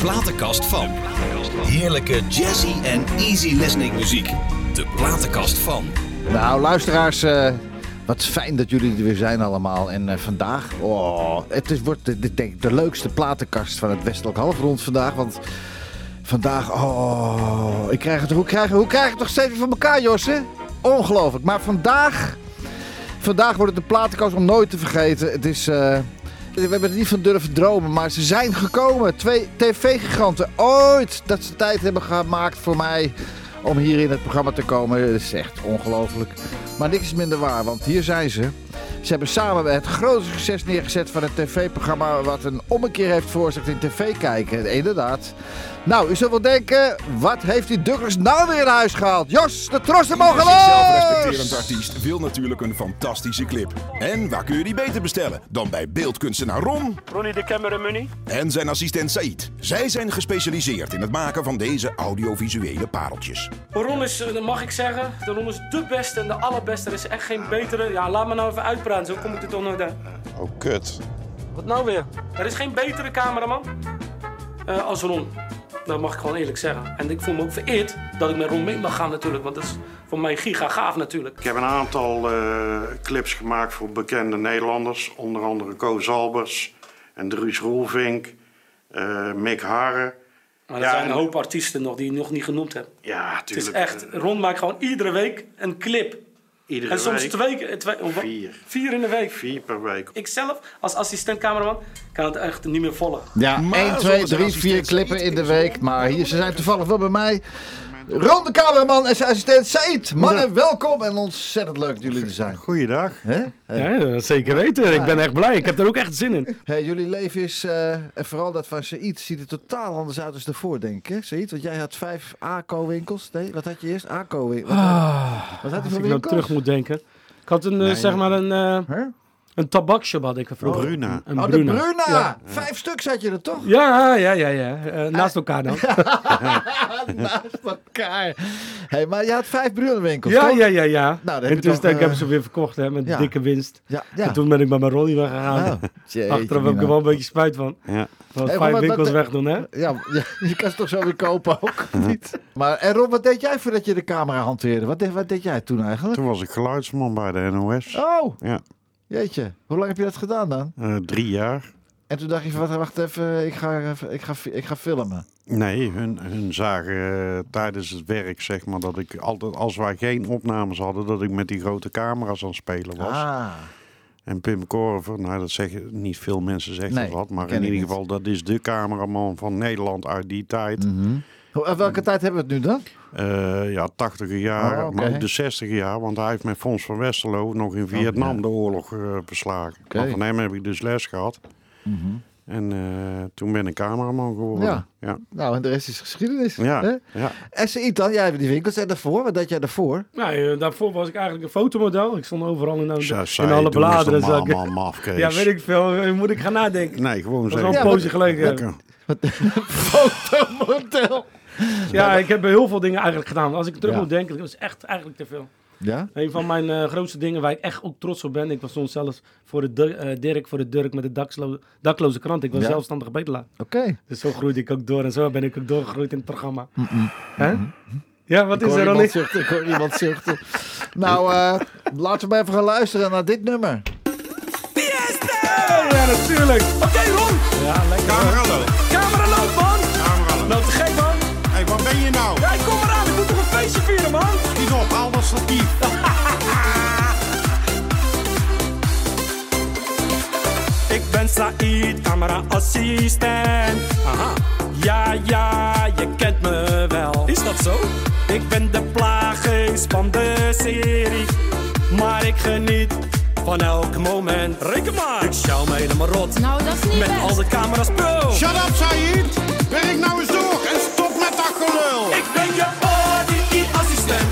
platenkast van. Heerlijke jazzy en easy listening muziek. De platenkast van. Nou, luisteraars, eh, wat fijn dat jullie er weer zijn allemaal. En eh, vandaag, oh, het is, wordt de, de, denk de leukste platenkast van het Westelijk Halfrond vandaag. Want vandaag, oh, ik krijg het, hoe, krijg, hoe krijg ik het nog steeds van elkaar, Josse? Ongelooflijk. Maar vandaag, vandaag wordt het een platenkast om nooit te vergeten. Het is... eh, we hebben er niet van durven dromen, maar ze zijn gekomen. Twee tv-giganten ooit dat ze tijd hebben gemaakt voor mij om hier in het programma te komen. Dat is echt ongelooflijk. Maar niks is minder waar, want hier zijn ze. Ze hebben samen het grootste succes neergezet van het tv-programma... wat een ommekeer heeft veroorzaakt in tv kijken. Inderdaad. Nou, u zult wel denken, wat heeft die Douglas nou weer in huis gehaald? Jos, de trossen mogen Een zichzelf respecterend los! artiest wil natuurlijk een fantastische clip. En waar kun je die beter bestellen dan bij beeldkunstenaar Ron Ronnie de Cameramoney. en zijn assistent Said. Zij zijn gespecialiseerd in het maken van deze audiovisuele pareltjes. Ron is, eh, dat mag ik zeggen, de Ron is de beste en de allerbeste. Er is echt geen betere. Ja, laat me nou even uitpraten, zo kom ik er toch nooit aan. Oh, kut. Wat nou weer? Er is geen betere cameraman eh, als Ron. Dat mag ik gewoon eerlijk zeggen. En ik voel me ook vereerd dat ik met Ron mee mag gaan natuurlijk. Want dat is voor mij giga gaaf natuurlijk. Ik heb een aantal eh, clips gemaakt voor bekende Nederlanders. Onder andere Koos Albers en Dries Roelvink, eh, Mick Harre. Maar er Ja, zijn een en- hoop artiesten nog die je nog niet genoemd hebt. Ja, Het is tuurlijk. echt, Ron maakt gewoon iedere week een clip. Iedere En soms week. twee, eh, twee of wat? Vier. Vier in de week. Vier per week. Ik zelf, als assistent cameraman, kan het echt niet meer volgen. Ja, Maar 1, 2, zoals een 3, assistent 4 klippen in de week. Maar hier, ze zijn toevallig wel bij mij. Ron de cameraman en zijn assistent Said. Mannen, welkom en ontzettend leuk dat jullie er zijn. Goeiedag. Hè? Ja, zeker weten. Ik ben echt blij. Ik heb er ook echt zin in. Hey, jullie leven is, eh, en vooral dat van Said, ziet er totaal anders uit dan daarvoor, denk ik. Hè? Said, want jij had vijf ACO-winkels. Nee, wat had je eerst? ACO-winkels. Wat, wat had je Als ik nou terug moet denken. Ik had een, eh, zeg maar een, eh Hè? Een tabakshop had ik vroeger. Bruna. Een Oh, de Bruna. Bruna. Ja. Vijf stuks had je er toch? Ja, ja, ja, ja. Eh, naast elkaar dan. Naast elkaar. Hey, maar je had vijf Bruna-winkels, Ja, toch? ja, ja, ja. Nou, en toen ik eh, heb ze weer verkocht hè, met ja. dikke winst. Ja, ja. En toen ben ik bij mijn Ronnie weggegaan. Oh, jeetje, Achteraf heb ik mina. er wel een beetje spijt van. Ja. Van Hey, vijf winkels wegdoen, hè? Ja, ja, je kan ze toch zo weer kopen ook, niet? Maar en Rob, wat deed jij voordat je de camera hanteerde? Wat deed, wat deed jij toen eigenlijk? Toen was ik geluidsman bij de NOS. Oh, Ja. Jeetje. Hoe lang heb je dat gedaan dan? Eh, drie jaar. En toen dacht je van, wacht, even, ik ga, even- ik ga, ik ga filmen. Nee, hun, hun zagen eh, tijdens het werk, zeg maar, dat ik altijd, als wij geen opnames hadden, dat ik met die grote camera's aan het spelen was. Ah, En Pim Korver, nou dat zeggen niet veel mensen zeggen Nee, dat wat, maar in ieder geval dat is de cameraman van Nederland uit die tijd. En welke tijd hebben we het nu dan? Eh, ja, 80 jaar, Oh, maar ook de 60 jaar, want hij heeft met Fons van Westerlo nog in Vietnam Oh, ja. de oorlog eh, verslagen. Oké. Maar van hem heb ik dus les gehad. En eh, toen ben ik cameraman geworden. Ja. ja. Nou, en de rest is geschiedenis. Ja, hè? ja. En dan, jij hebt die winkels. En daarvoor, wat deed jij daarvoor? Nou, eh, daarvoor was ik eigenlijk een fotomodel. Ik stond overal in, de- Zo, in alle bladeren. normaal, zag ik- man, maf, Kees. Ja, weet ik veel. Eh, Moet ik gaan nadenken. Nee, gewoon Dat zeggen. wel een Ja, poosje geleden. Lekker. Fotomodel. Ja, ik heb heel veel dingen eigenlijk gedaan. Als ik terug Ja. moet denken, dat was echt eigenlijk te veel. Ja? Een van mijn eh, grootste dingen waar ik echt ook trots op ben. Ik was soms zelfs voor de eh, Dirk voor de Durk met de dakslo- dakloze krant. Ik was Ja. zelfstandig bedelaar. Oké. Dus zo groeide ik ook door en zo ben ik ook doorgegroeid in het programma. Hè? Ja, wat Ik is er dan niet? zuchten. Ik hoor iemand zuchten. Nou, eh, laten we maar even gaan luisteren naar dit nummer. Ja, natuurlijk. Oké, Ron. Ja, lekker. Camera loopt. Camera loopt, man. Camera loopt. Camera-assistent. Aha. Ja, ja, je kent me wel. Is dat zo? Ik ben de plaaggeest van de serie. Maar ik geniet van elk moment. Reken maar. Ik sjouw me helemaal rot. Nou, dat is niet Met best. al de camera's pro. Shut up, Said. Werk nou eens door en stop met dat gelul. Ik ben je body-assistent.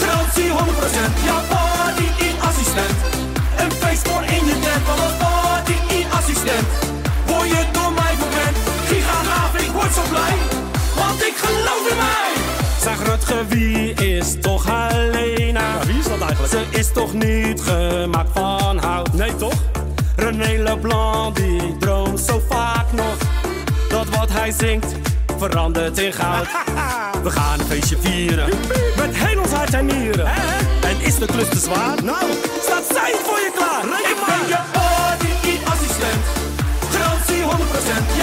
Garantie 100%. Ja, body-assistent. Een feest voor in je tent. Want geloof in mij. Zeg Rutger, wie is toch Helena? Ja, wie is dat eigenlijk? Ze is toch niet gemaakt van hout? Nee, toch? René Leblanc, die droomt zo vaak nog dat wat hij zingt verandert in goud. We gaan een feestje vieren met heel ons hart en nieren. En is de klus te zwaar? Nou, staat zij voor je klaar. Ik ben je party assistent. Garantie 100%.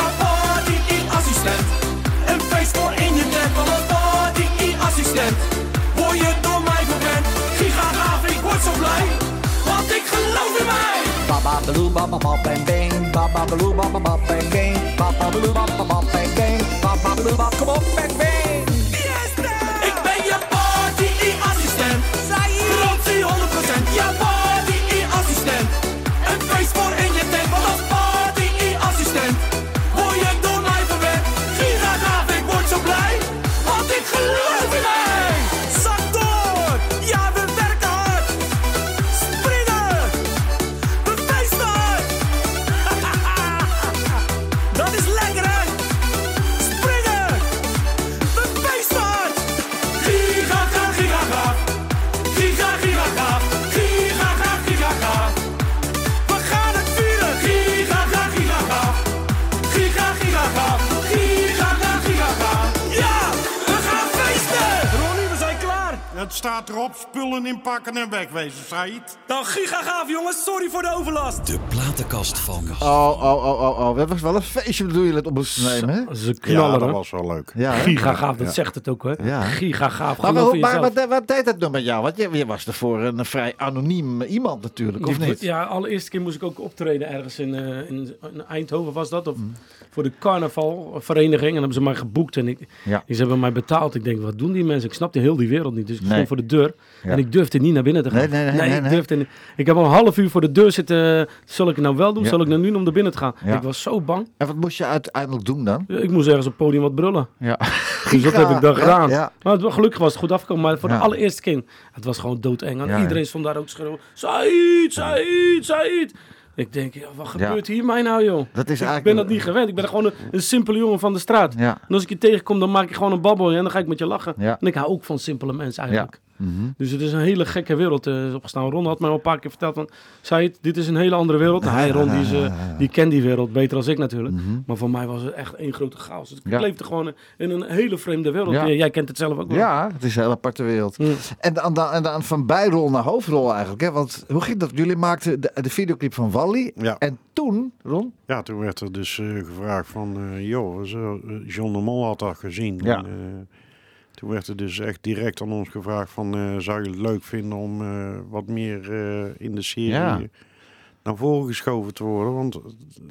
baloo ba ba ba bang bang ba ba baloo ba ba ba bang bang ba ba baloo ba ba ba bang bang ba ba baloo ba come on bang bang staat erop, spullen inpakken en wegwezen, Said. Nou, giga gaaf jongens. Sorry voor de overlast. De platenkast van Oh, oh, oh, oh, oh. Dat was wel een feestje bedoel je het op moest nemen, hè? Ze Ja, knallen, dat hè? was wel leuk. Ja, hè? Giga gaaf, dat zegt het ook, hè? Ja. Giga gaaf, Maar, wat, wat deed het nou met jou? Want je, je was ervoor een vrij anoniem iemand natuurlijk, of niet? Ja, allereerste keer moest ik ook optreden ergens in, eh, in, in Eindhoven was dat. Mm. Of voor de carnavalvereniging. En hebben ze mij geboekt en ik, Ja. ze hebben mij betaald. Ik denk, wat doen die mensen? Ik snapte heel die wereld niet. Dus ik Nee. Voor de deur. Ja. En ik durfde niet naar binnen te gaan. Nee, nee, nee, nee, ik nee. durfde niet. Ik heb al een half uur voor de deur zitten. Zal ik het nou wel doen? Ja. Zal ik nou nu om naar binnen te gaan? Ja. Ik was zo bang. En wat moest je uiteindelijk doen dan? Ik moest ergens op het podium wat brullen. Ja. Dus dat heb ik dan gedaan. Maar het, gelukkig was het goed afgekomen. Maar voor de allereerste keer, het was gewoon doodeng. En iedereen stond daar ook schreeuwen. Said, Said, Said. Ik denk, ja, wat gebeurt hier mij nou, joh? Dat is ik eigenlijk- ben dat niet gewend. Ik ben gewoon een, een simpele jongen van de straat. En als ik je tegenkom, dan maak ik gewoon een babbel en dan ga ik met je lachen. En ik hou ook van simpele mensen eigenlijk. Mhm. Dus het is een hele gekke wereld eh, opgestaan. Ron had mij al een paar keer verteld van, Said, dit is een hele andere wereld. Nou, hij, Ron, die, is, eh, die kent die wereld beter dan ik natuurlijk. Maar voor mij was het echt één grote chaos. Dus ik Mhm. Ja. leefde gewoon in een hele vreemde wereld. Ja. Jij kent het zelf ook wel. Ja, het is een hele aparte wereld. Mm. En, dan, dan, en dan van bijrol naar hoofdrol eigenlijk. Hè? Want hoe ging dat? Jullie maakten de, de videoclip van Wally. Ja. En toen, Ron? Ja, toen werd er dus eh, gevraagd van, eh, joh, John de Mol had dat gezien. Ja. En, eh, toen werd er dus echt direct aan ons gevraagd van, eh, zou je het leuk vinden om eh, wat meer eh, in de serie Ja. naar voren geschoven te worden? Want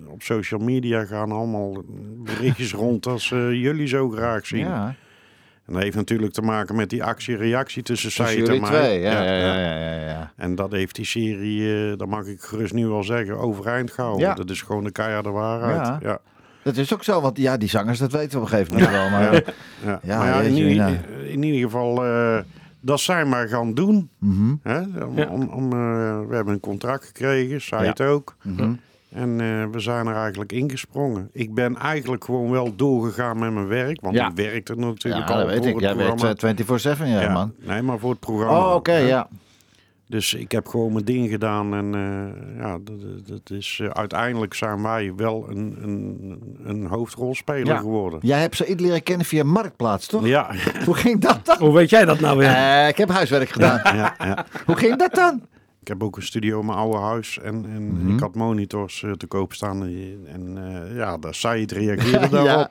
op social media gaan allemaal berichtjes rond ze jullie zo graag zien. Ja. En dat heeft natuurlijk te maken met die actie-reactie tussen Said en mij. twee. Ja, ja, ja, ja, ja, ja. En dat heeft die serie, dat mag ik gerust nu wel zeggen, overeind gehouden. Dat is gewoon de keiharde waarheid. Ja. Dat is ook zo, want ja, die zangers, dat weten we op een gegeven moment wel. Maar, Ja, Ja, maar ja, in, jeetje, ieder, ja. in ieder geval, eh, dat zijn maar gaan doen. Mhm, Hè? Om, Ja. om, om, eh, we hebben een contract gekregen, zij het ook. mhm. En eh, we zijn er eigenlijk ingesprongen. Ik ben eigenlijk gewoon wel doorgegaan met mijn werk. Want Ja. ik werkte natuurlijk Ja, al dat weet voor ik. het Jij eh, 24-7, ja, ja, man. Nee, maar voor het programma. Oh, oké, ja. Dus ik heb gewoon mijn ding gedaan. En eh, ja, dat, dat- is, eh, uiteindelijk zijn wij wel een, een, een hoofdrolspeler Ja. geworden. Jij hebt ze leren kennen via Marktplaats, toch? Ja, Hoe ging dat dan? Hoe weet jij dat nou weer? Eh, ik heb huiswerk gedaan. ja, ja. Hoe ging dat dan? Ik heb ook een studio in mijn oude huis en, en Mhm. ik had monitors te koop staan. En, en eh, ja, daar zei het reageerde daarop.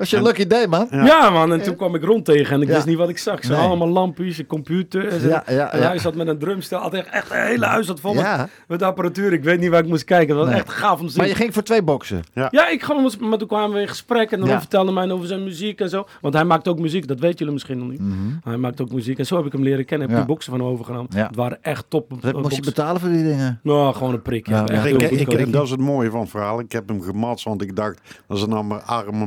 Was je een lucky day, man. Ja, man, en toen kwam ik rond tegen en ik Ja. wist niet wat ik zag. Zag Nee. allemaal lampjes, een computer. En. Ja, ja, en ja. hij zat met een drumstel. Had echt, echt een hele huis zat vol met, Ja. met apparatuur. Ik weet niet waar ik moest kijken. Dat was Nee. echt gaaf om te zien. Maar je ging voor twee boksen. Ja, ik gewoon, maar toen kwamen we in gesprek en dan Ja. vertelde mij over zijn muziek en zo. Want hij maakt ook muziek, dat weten jullie misschien nog niet. Hij maakt ook muziek en zo heb ik hem leren kennen. Heb Mhm. Ja. die boksen van hem overgenomen. Ja. Het waren echt top Wat moest je betalen voor die dingen? Nou, gewoon een prik. Ja, Ja, echt ja. heel Ik, ik, dat is het mooie van het verhaal. Ik heb hem gematst, want ik dacht, dat is een arme, arme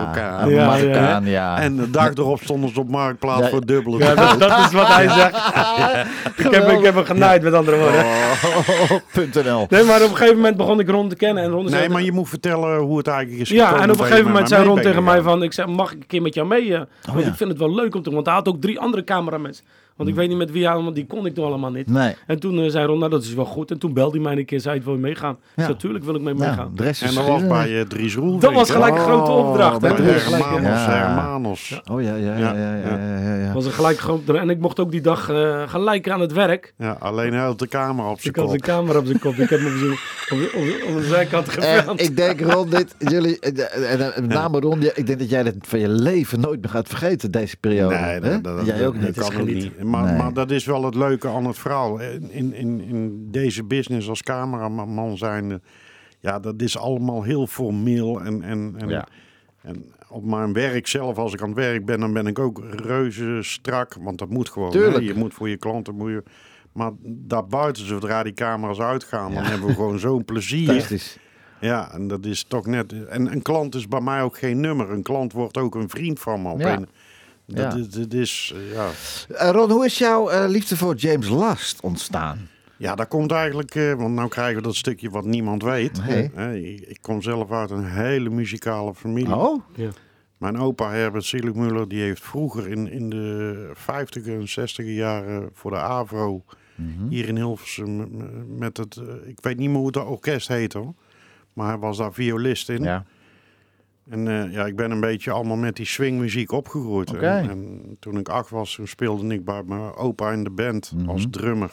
Marokkaan. Ja, Ja, Marokkaan, ja. En de dag erop stonden ze op Marktplaats Ja. voor dubbele. Ja, dat, dat is wat hij zegt. ik, heb, ik heb hem genaaid, met andere woorden. Oh, .nl. Nee, maar op een gegeven moment begon ik Ron te kennen. En Ron zei- Nee, maar je moet vertellen hoe het eigenlijk is Ja, gekomen en op een gegeven moment zei Ron tegen mij van... Ik zei, mag ik een keer met jou mee? eh? want ja. ik vind het wel leuk om te... Want hij had ook drie andere cameramens. Want ik weet niet met wie hij, want die kon ik toen allemaal niet. Nee. En toen eh, zei Ron, nou dat is wel goed. En toen belde hij mij een keer, zei hij, wil je meegaan? Natuurlijk wil ik mee Ja, meegaan. de is En dat was bij uh, Dries Roelvink. Dat was gelijk een grote Oh, opdracht. bij hè? Dries. Gelijk, Hermanos, Ja. Hermanos. Oh ja, ja, ja, ja, ja, ja, ja. was een gelijk groot. En ik mocht ook die dag eh, gelijk aan het werk. Ja, alleen hij had de camera op zijn Ik had kop. zijn camera op zijn kop. Ik heb hem op, zijn- op, op, op de zijkant gefilmd. ik denk, Ron, dit, jullie, eh, en, en met name Ron, je- ik denk dat jij dat van je leven nooit meer gaat vergeten, deze periode. Nee, dat, dat, jij dat- ook dat niet. kan Het is ook niet. Maar, Nee. maar dat is wel het leuke aan het verhaal. In, in, in deze business als cameraman zijnde, ja, dat is allemaal heel formeel. En, en, en, Ja. en op mijn werk zelf, als ik aan het werk ben, dan ben ik ook reuze strak. Want dat moet gewoon. Tuurlijk. Hè? Je moet voor je klanten... Moet je, maar daarbuiten, zodra die camera's uitgaan, dan hebben we gewoon zo'n plezier. Ja, en dat is toch net. En een klant is bij mij ook geen nummer. Een klant wordt ook een vriend van me. Op Ja. een, dat, Ja. is- eh, ja. Eh, Ron, hoe is jouw eh, liefde voor James Last ontstaan? ja, dat komt eigenlijk. eh, want nou krijgen we dat stukje wat niemand weet. Nee. Ik, ik kom zelf uit een hele muzikale familie. Oh? Mijn opa Herbert Zieligmuller, die heeft vroeger in, in de 50 en 60 jaren voor de AVRO hier in Hilversum met het. ik weet niet meer hoe het orkest heet hoor. Maar hij was daar violist in. Ja. En eh, ja, ik ben een beetje allemaal met die swingmuziek opgegroeid. En, en toen ik acht was, toen speelde ik bij mijn opa in de band Mhm. als drummer.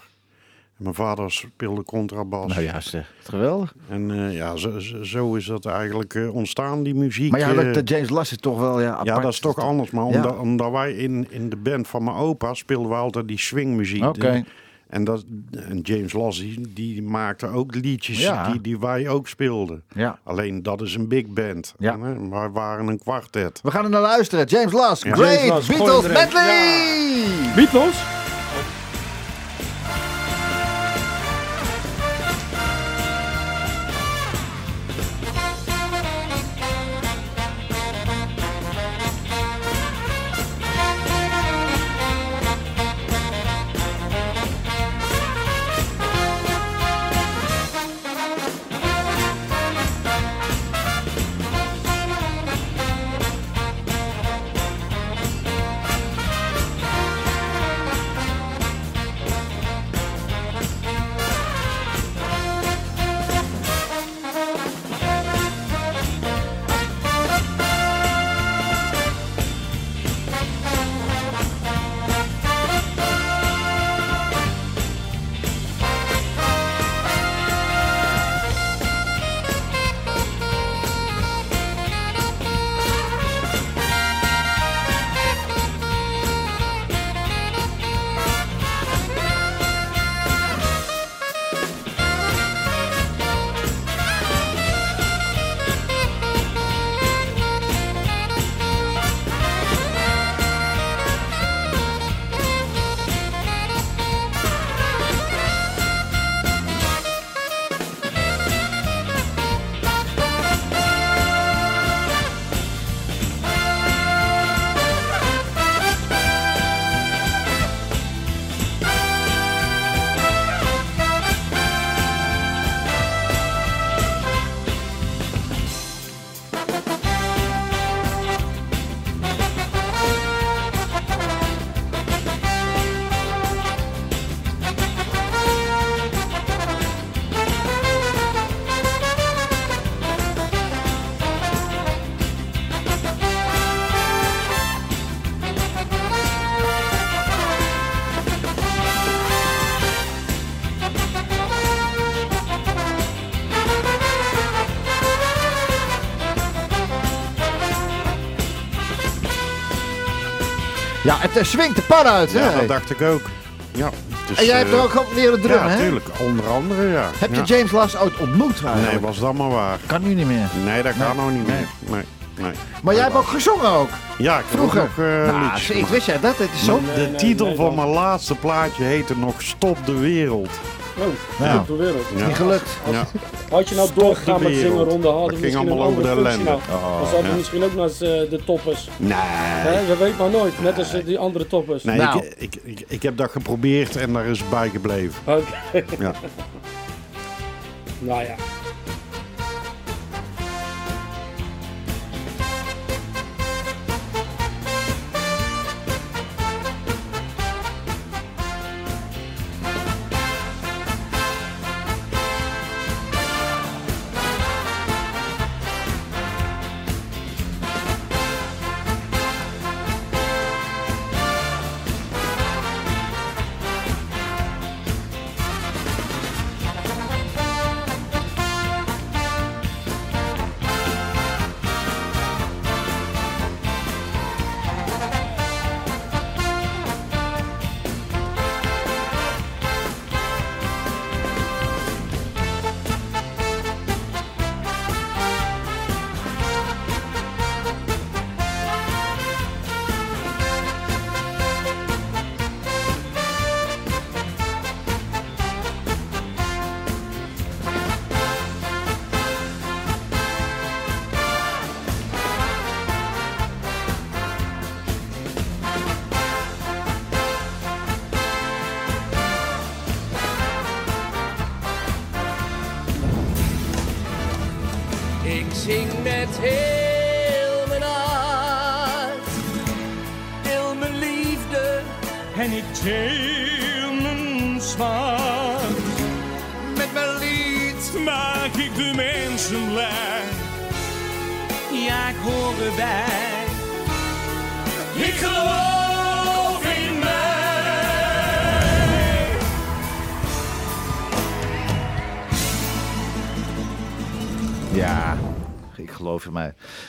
En mijn vader speelde contrabas. Nou ja, zeg. Geweldig. En eh, ja, zo, zo- is dat eigenlijk eh, ontstaan, die muziek. Maar ja, dat, de James Last is toch wel ja, apart. ja, dat is toch anders. Maar Ja. omdat, omdat wij in, in de band van mijn opa speelden we altijd die swingmuziek. Oké. En, dat, en James Lassie, die maakte ook liedjes Ja. die, die wij ook speelden. Ja. Alleen dat is een big band. Ja. En, wij waren een kwartet. We gaan er naar luisteren. James Last, Ja. Great James Beatles. Medley! Beatles? Ja, het eh, swingt de pan uit. Ja, hè? dat dacht ik ook. Ja, dus, en jij hebt eh, er ook op leren drummen, Ja, hè? natuurlijk. Onder andere, ja. Heb je Ja. James Last ooit ontmoet Nee, was dat maar waar. Kan nu niet meer. Nee, dat kan Nee. nou niet meer. Nee, nee. Maar jij hebt ook gezongen ook. Ja, ik Vroeger. ook nog eh, nou, liedjes ik wist jij dat? Het is zo. De titel nee, van mijn laatste plaatje heette nog Stop de Wereld. Oh, Ja. op de wereld. Ja. Niet gelukt. Ja. Had je nou doorgegaan met zingen wereld. ronde hadden we ging misschien een allemaal over andere de ellende. nou. Dan zouden we ja. misschien ook naast eh, de toppers. Nee. Hè, je weet maar nooit, net als eh, die andere toppers. Nee, Nou. ik, ik, ik, ik heb dat geprobeerd en daar is het bij gebleven. Oké. Ja. Nou ja.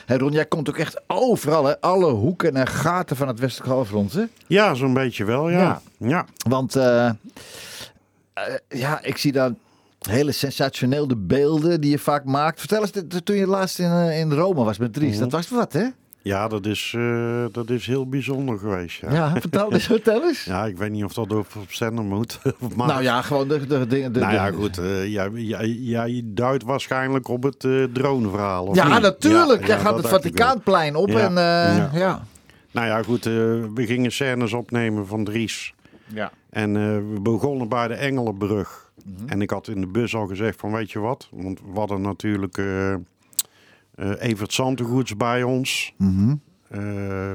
Hey Ron, jij komt ook echt overal, hè? Alle hoeken en gaten van het westelijk halfrond, hè? Ja, zo'n beetje wel, ja. Ja. ja. Want eh, eh, ja, ik zie dan hele sensationele beelden die je vaak maakt. Vertel eens, toen je laatst in, eh, in Rome was met Dries, Mhm. dat was wat, hè? Ja, dat is, eh, dat is heel bijzonder geweest. Ja. Ja, vertel eens, vertel eens. Ja, ik weet niet of dat op, op zender moet. maar, Nou ja, gewoon de, de dingen. de- nou ja, goed. eh jij, jij, jij duidt waarschijnlijk op het eh droneverhaal. of Ja, niet? natuurlijk. Ja, Jij ja, gaat het. Vaticaanplein op Ja, en eh, ja. ja. Nou ja, goed. eh, we gingen scènes opnemen van Dries. Ja. En eh, we begonnen bij de Engelenbrug. Mhm. En ik had in de bus al gezegd van, weet je wat? Want we hadden natuurlijk Evert Santegoeds bij ons. Mhm. Eh,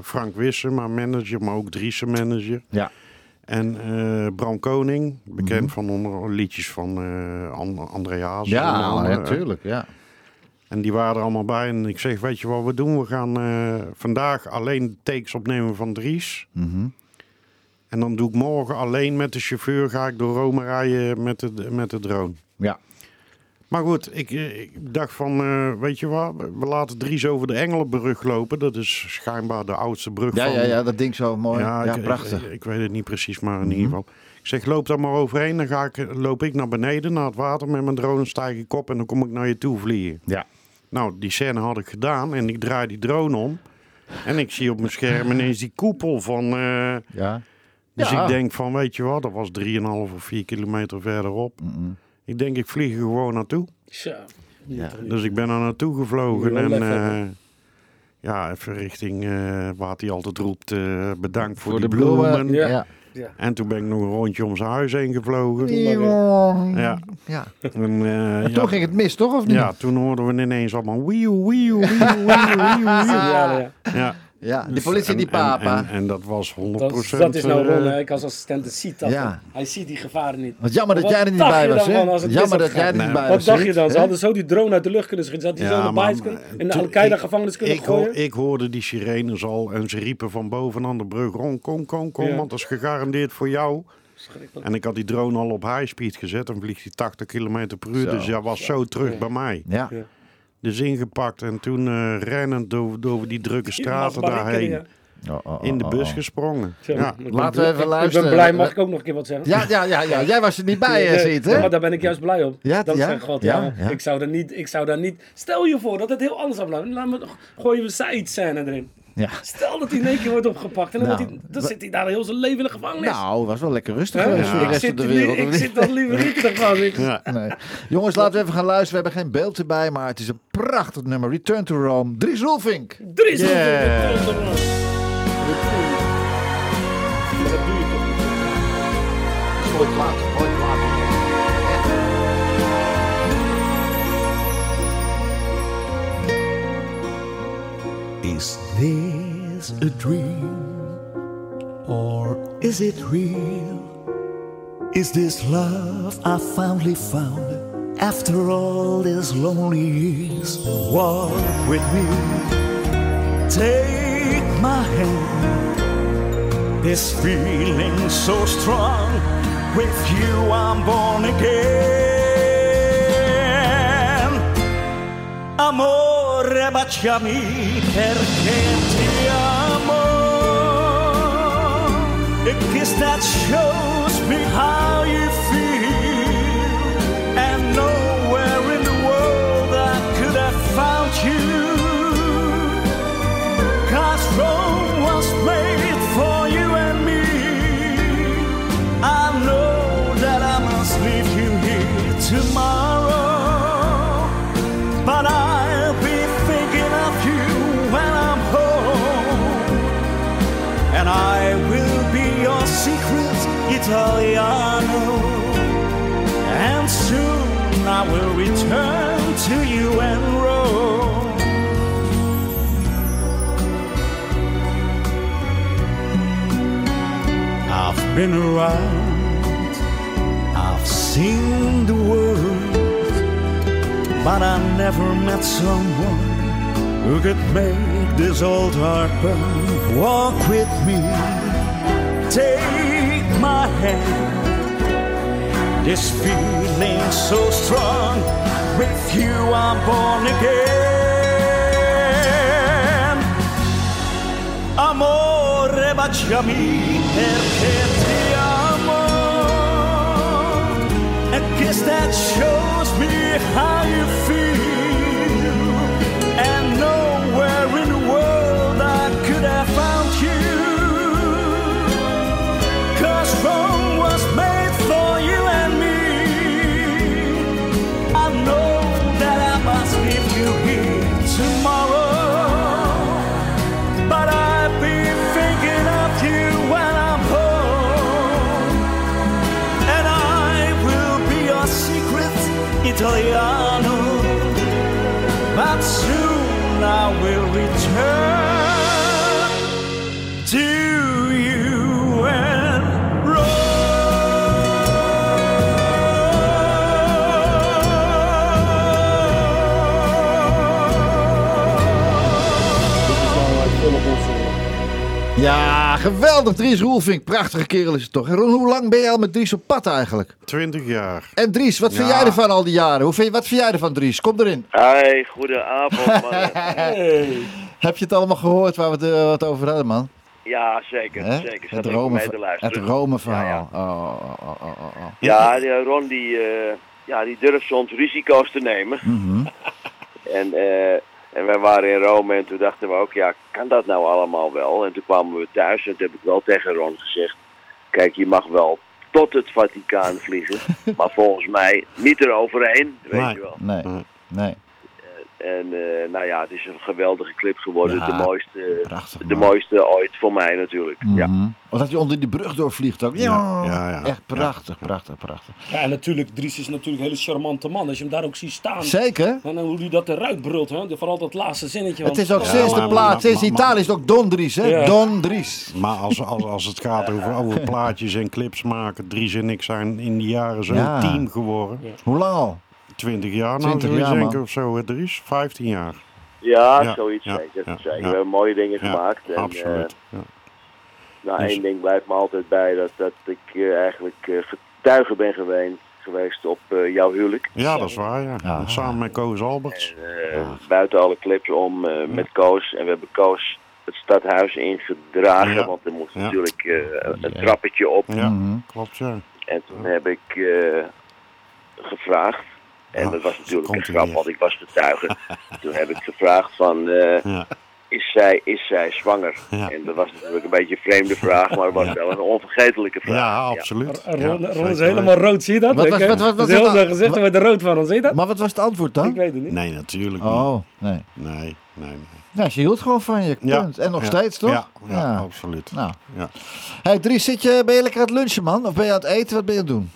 Frank Wissen, mijn manager, maar ook Dries' manager. Ja. En eh, Bram Koning, bekend Mhm. van onder liedjes van eh And- André Hazes. Ja, natuurlijk. Ja. En die waren er allemaal bij. En ik zeg, weet je wat we doen? We gaan eh, vandaag alleen takes opnemen van Dries. Mhm. En dan doe ik morgen alleen met de chauffeur, ga ik door Rome rijden met de, met de drone. Ja. Maar goed, ik, eh, ik dacht van, eh, weet je wat, we laten Dries over de Engelenbrug lopen. Dat is schijnbaar de oudste brug Ja, van... ja, ja, dat ding zo mooi. Ja, ik, prachtig. Ik, ik weet het niet precies, maar in Mhm. ieder geval. Ik zeg, loop daar maar overheen. Dan ga ik, loop ik naar beneden, naar het water met mijn drone. Stijg ik op en dan kom ik naar je toe vliegen. Ja. Nou, die scène had ik gedaan en ik draai die drone om. En ik zie op mijn scherm ineens die koepel van... eh, ja. dus Ja. ik denk van, weet je wat, dat was 3,5 of 4 kilometer verderop. Ik denk, ik vlieg er gewoon naartoe. Zo. Ja. Dus ik ben er naartoe gevlogen en eh, ja, even richting eh, waar hij altijd roept, eh, bedankt voor, Voor de de bloemen. bloemen. Ja. Ja. En toen ben ik nog een rondje om zijn huis heen gevlogen. Ja. Ja. En, eh, ja, toen ging het mis, toch? Of niet? ja, toen hoorden we ineens allemaal wieuw, wieuw, wieuw, wieuw, wieuw, wieuw. Ja, ja. De politie die En- en- papa. En, en dat was 100%. Dat, dat is nou eh, Ron, hè. ik als assistent ziet dat. Ja. Hij ziet die gevaren niet. Wat jammer dat Wat jij er niet bij was, dan, hè? Jammer dat jij er niet bij Wat was. dacht je dan? Ze hadden zo die drone uit de lucht kunnen schieten. Had hij zo naar kunnen in de toen- Al-Qaeda ik- gevangenis kunnen ik, gooien. ik hoorde die sirenes al en ze riepen van bovenaan de brug. Ron, kom, kom, kom, Ja. want dat is gegarandeerd voor jou. En ik had die drone al op high speed gezet. Dan vliegt hij 80 km per uur. Zo. Dus hij was zo terug bij mij. Ja. Ja. Dus ingepakt en toen eh, rennend door, door die drukke straten daarheen. ja. Oh, oh, oh, In de bus oh. gesprongen. Zo, Ja. ik ben Laten we blij- even luisteren. Ik ben blij, mag ik ook nog een keer wat zeggen? Ja, ja, ja, ja, jij was er niet bij, hè, ziet, hè? Maar daar ben ik juist blij op. Ja, dat ja, God, ja, ja, ja. Ik, zou er niet, ik zou daar niet... Stel je voor dat het heel anders zou blijven. Laat me, gooien we Said scène erin. Ja. Stel dat hij in één keer wordt opgepakt. En dan, Nou, wordt hij, dan zit hij daar heel zijn leven in de gevangenis. Nou, was wel lekker rustig geweest voor de ik, rest zit van de er wereld. ik zit dan liever niet in de gevangenis. Ja. Nee. Jongens, laten we even gaan luisteren. We hebben geen beeld erbij, maar het is een prachtig nummer. Return to Rome. Dries Roelvink. Dries Yeah. Dat doe je toch niet. This a dream or is it real? Is this love I finally found after all these lonely years? Walk with me, take my hand. This feeling so strong, with you I'm born again. Amore, baciami perché ti amo. A kiss that shows me how you feel. And nowhere in the world I could have found you. Cause Rome was made for you and me. I know that I must leave you here tomorrow. Italiano. And soon I will return to you and Rome. I've been around, I've seen the world, but I never met someone who could make this old heart burn. Walk with me, take my hand. This feeling so strong, with you I'm born again. Amore, baciami perché ti amo. A kiss that shows me how you feel. Ja, geweldig. Dries Roelvink. Prachtige kerel is het toch. En Ron, hoe lang ben je al met Dries op pad eigenlijk? 20 jaar. En Dries, wat vind Ja. jij ervan al die jaren? Hoe vind je, wat vind jij ervan, Dries? Kom erin. Hi, goedenavond man. Heb je het allemaal gehoord waar we het, eh, wat over hadden, man? Ja, zeker. Zeker. Het Rome, het Rome verhaal. Oh, oh, oh, oh, oh, oh. Ja, die Ron die, eh, ja, die durft soms risico's te nemen. Mhm. En, eh, en wij waren in Rome en toen dachten we ook, ja, kan dat nou allemaal wel? En toen kwamen we thuis en toen heb ik wel tegen Ron gezegd, kijk, je mag wel tot het Vaticaan vliegen, maar volgens mij niet eroverheen, weet Nee. je wel. Nee, nee. En eh, nou ja, het is een geweldige clip geworden, Ja, de mooiste, Prachtig, de mooiste ooit voor mij natuurlijk. Ja. Of dat je onder die brug doorvliegt ook. Ja, Ja, ja, ja. Echt prachtig, prachtig, prachtig. Ja, en natuurlijk, Dries is natuurlijk een hele charmante man. Als je hem daar ook ziet staan. Zeker. En hoe hij dat eruit brult, hè? vooral dat laatste zinnetje. Het want- is ook Ja, sinds de maar- plaat, maar- sinds Italië is het ook Don Dries, hè? Ja. Don Dries. Maar als, als, als het gaat over, over plaatjes en clips maken, Dries en ik zijn in die jaren zo'n Ja. team geworden. Hoe lang al? 20 jaar nou, 20 zou je jaar, denken man. of zo, hè, Dries? 15 jaar. Ja, Ja, zoiets ja, zeker. ja, zeker. ja. We hebben mooie dingen Ja, gemaakt. En, absoluut. eh, ja. nou, Dus- één ding blijft me altijd bij, dat, dat ik eh, eigenlijk eh, getuige ben geweest, geweest op eh, jouw huwelijk. ja, dat is waar, ja. Ja. Samen met Koos Alberts. Eh, buiten alle clips om eh, met Koos. En we hebben Koos het stadhuis ingedragen, Ja. want er moest Ja. natuurlijk eh, een Ja. trappetje op. Ja, Mhm. klopt, ja. En toen heb ik eh, gevraagd, en dat was natuurlijk een grap, want ik was getuige. toen heb ik gevraagd van, eh, Ja. is, zij, is zij zwanger? Ja. En dat was natuurlijk een beetje een vreemde vraag, maar het was wel een onvergetelijke vraag. Ja, absoluut. Ja, Ron is helemaal rood, zie je dat? Wat Ik, was- hè? wat- wat- wat Wat- met de rood van ons, zie je dat? Maar wat was het antwoord dan? Ik weet het niet. Nee, natuurlijk niet. Oh, nee. Nee, nee, ze hield gewoon van je. Ja. Punt. En nog Ja. steeds, toch? Ja, ja, absoluut. Nou. Ja. Hey Dries, zit je, ben je lekker aan het lunchen, man? Of ben je aan het eten? Wat ben je aan het doen?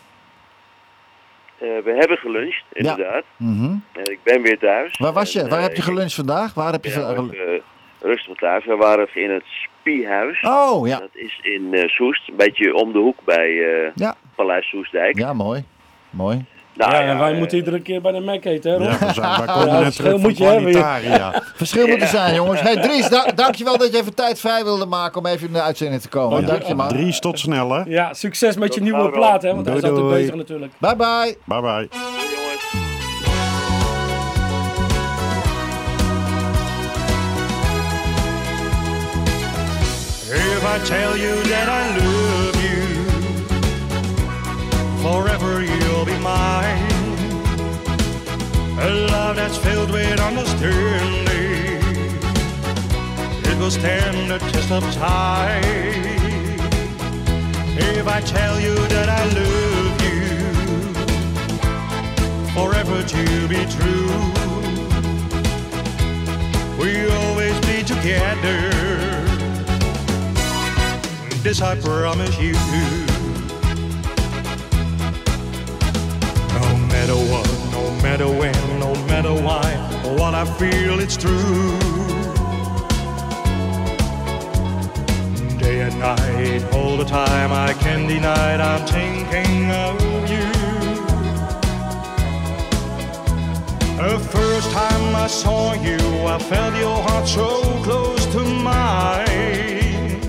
Eh, we hebben geluncht, inderdaad. Mhm. En ik ben weer thuis. Waar was je? En, Waar eh, heb je geluncht vandaag? Waar heb je... Ja, eh, rustig thuis. We waren in het Spiehuis. Oh, ja. Dat is in eh, Soest, een beetje om de hoek bij eh, Ja. Paleis Soestdijk. Ja, mooi. Mooi. Nou, ja, en wij moeten iedere keer bij de Mac eten, hè, Ron? Ja, we, zijn, wij komen Ja, net verschil terug van moet je hebben. Verschil moet er zijn, jongens. Hey Dries, da dankjewel dat je even tijd vrij wilde maken om even in de uitzending te komen. Dank je, man. Dries, tot snel, hè. Ja, succes met je nieuwe plaat, hè? Want hij is Doei, altijd doei. bezig natuurlijk. Bye bye. Bye bye. jongens. If I tell you that I love you, forever you'll be mine. A love that's filled with understanding. It will stand the test of time. If I tell you that I love you, forever to be true. We always be together this I promise you. I feel it's true. Day and night, all the time I can windy night, I'm thinking of you. The first time I saw you, I felt your heart so close to mine.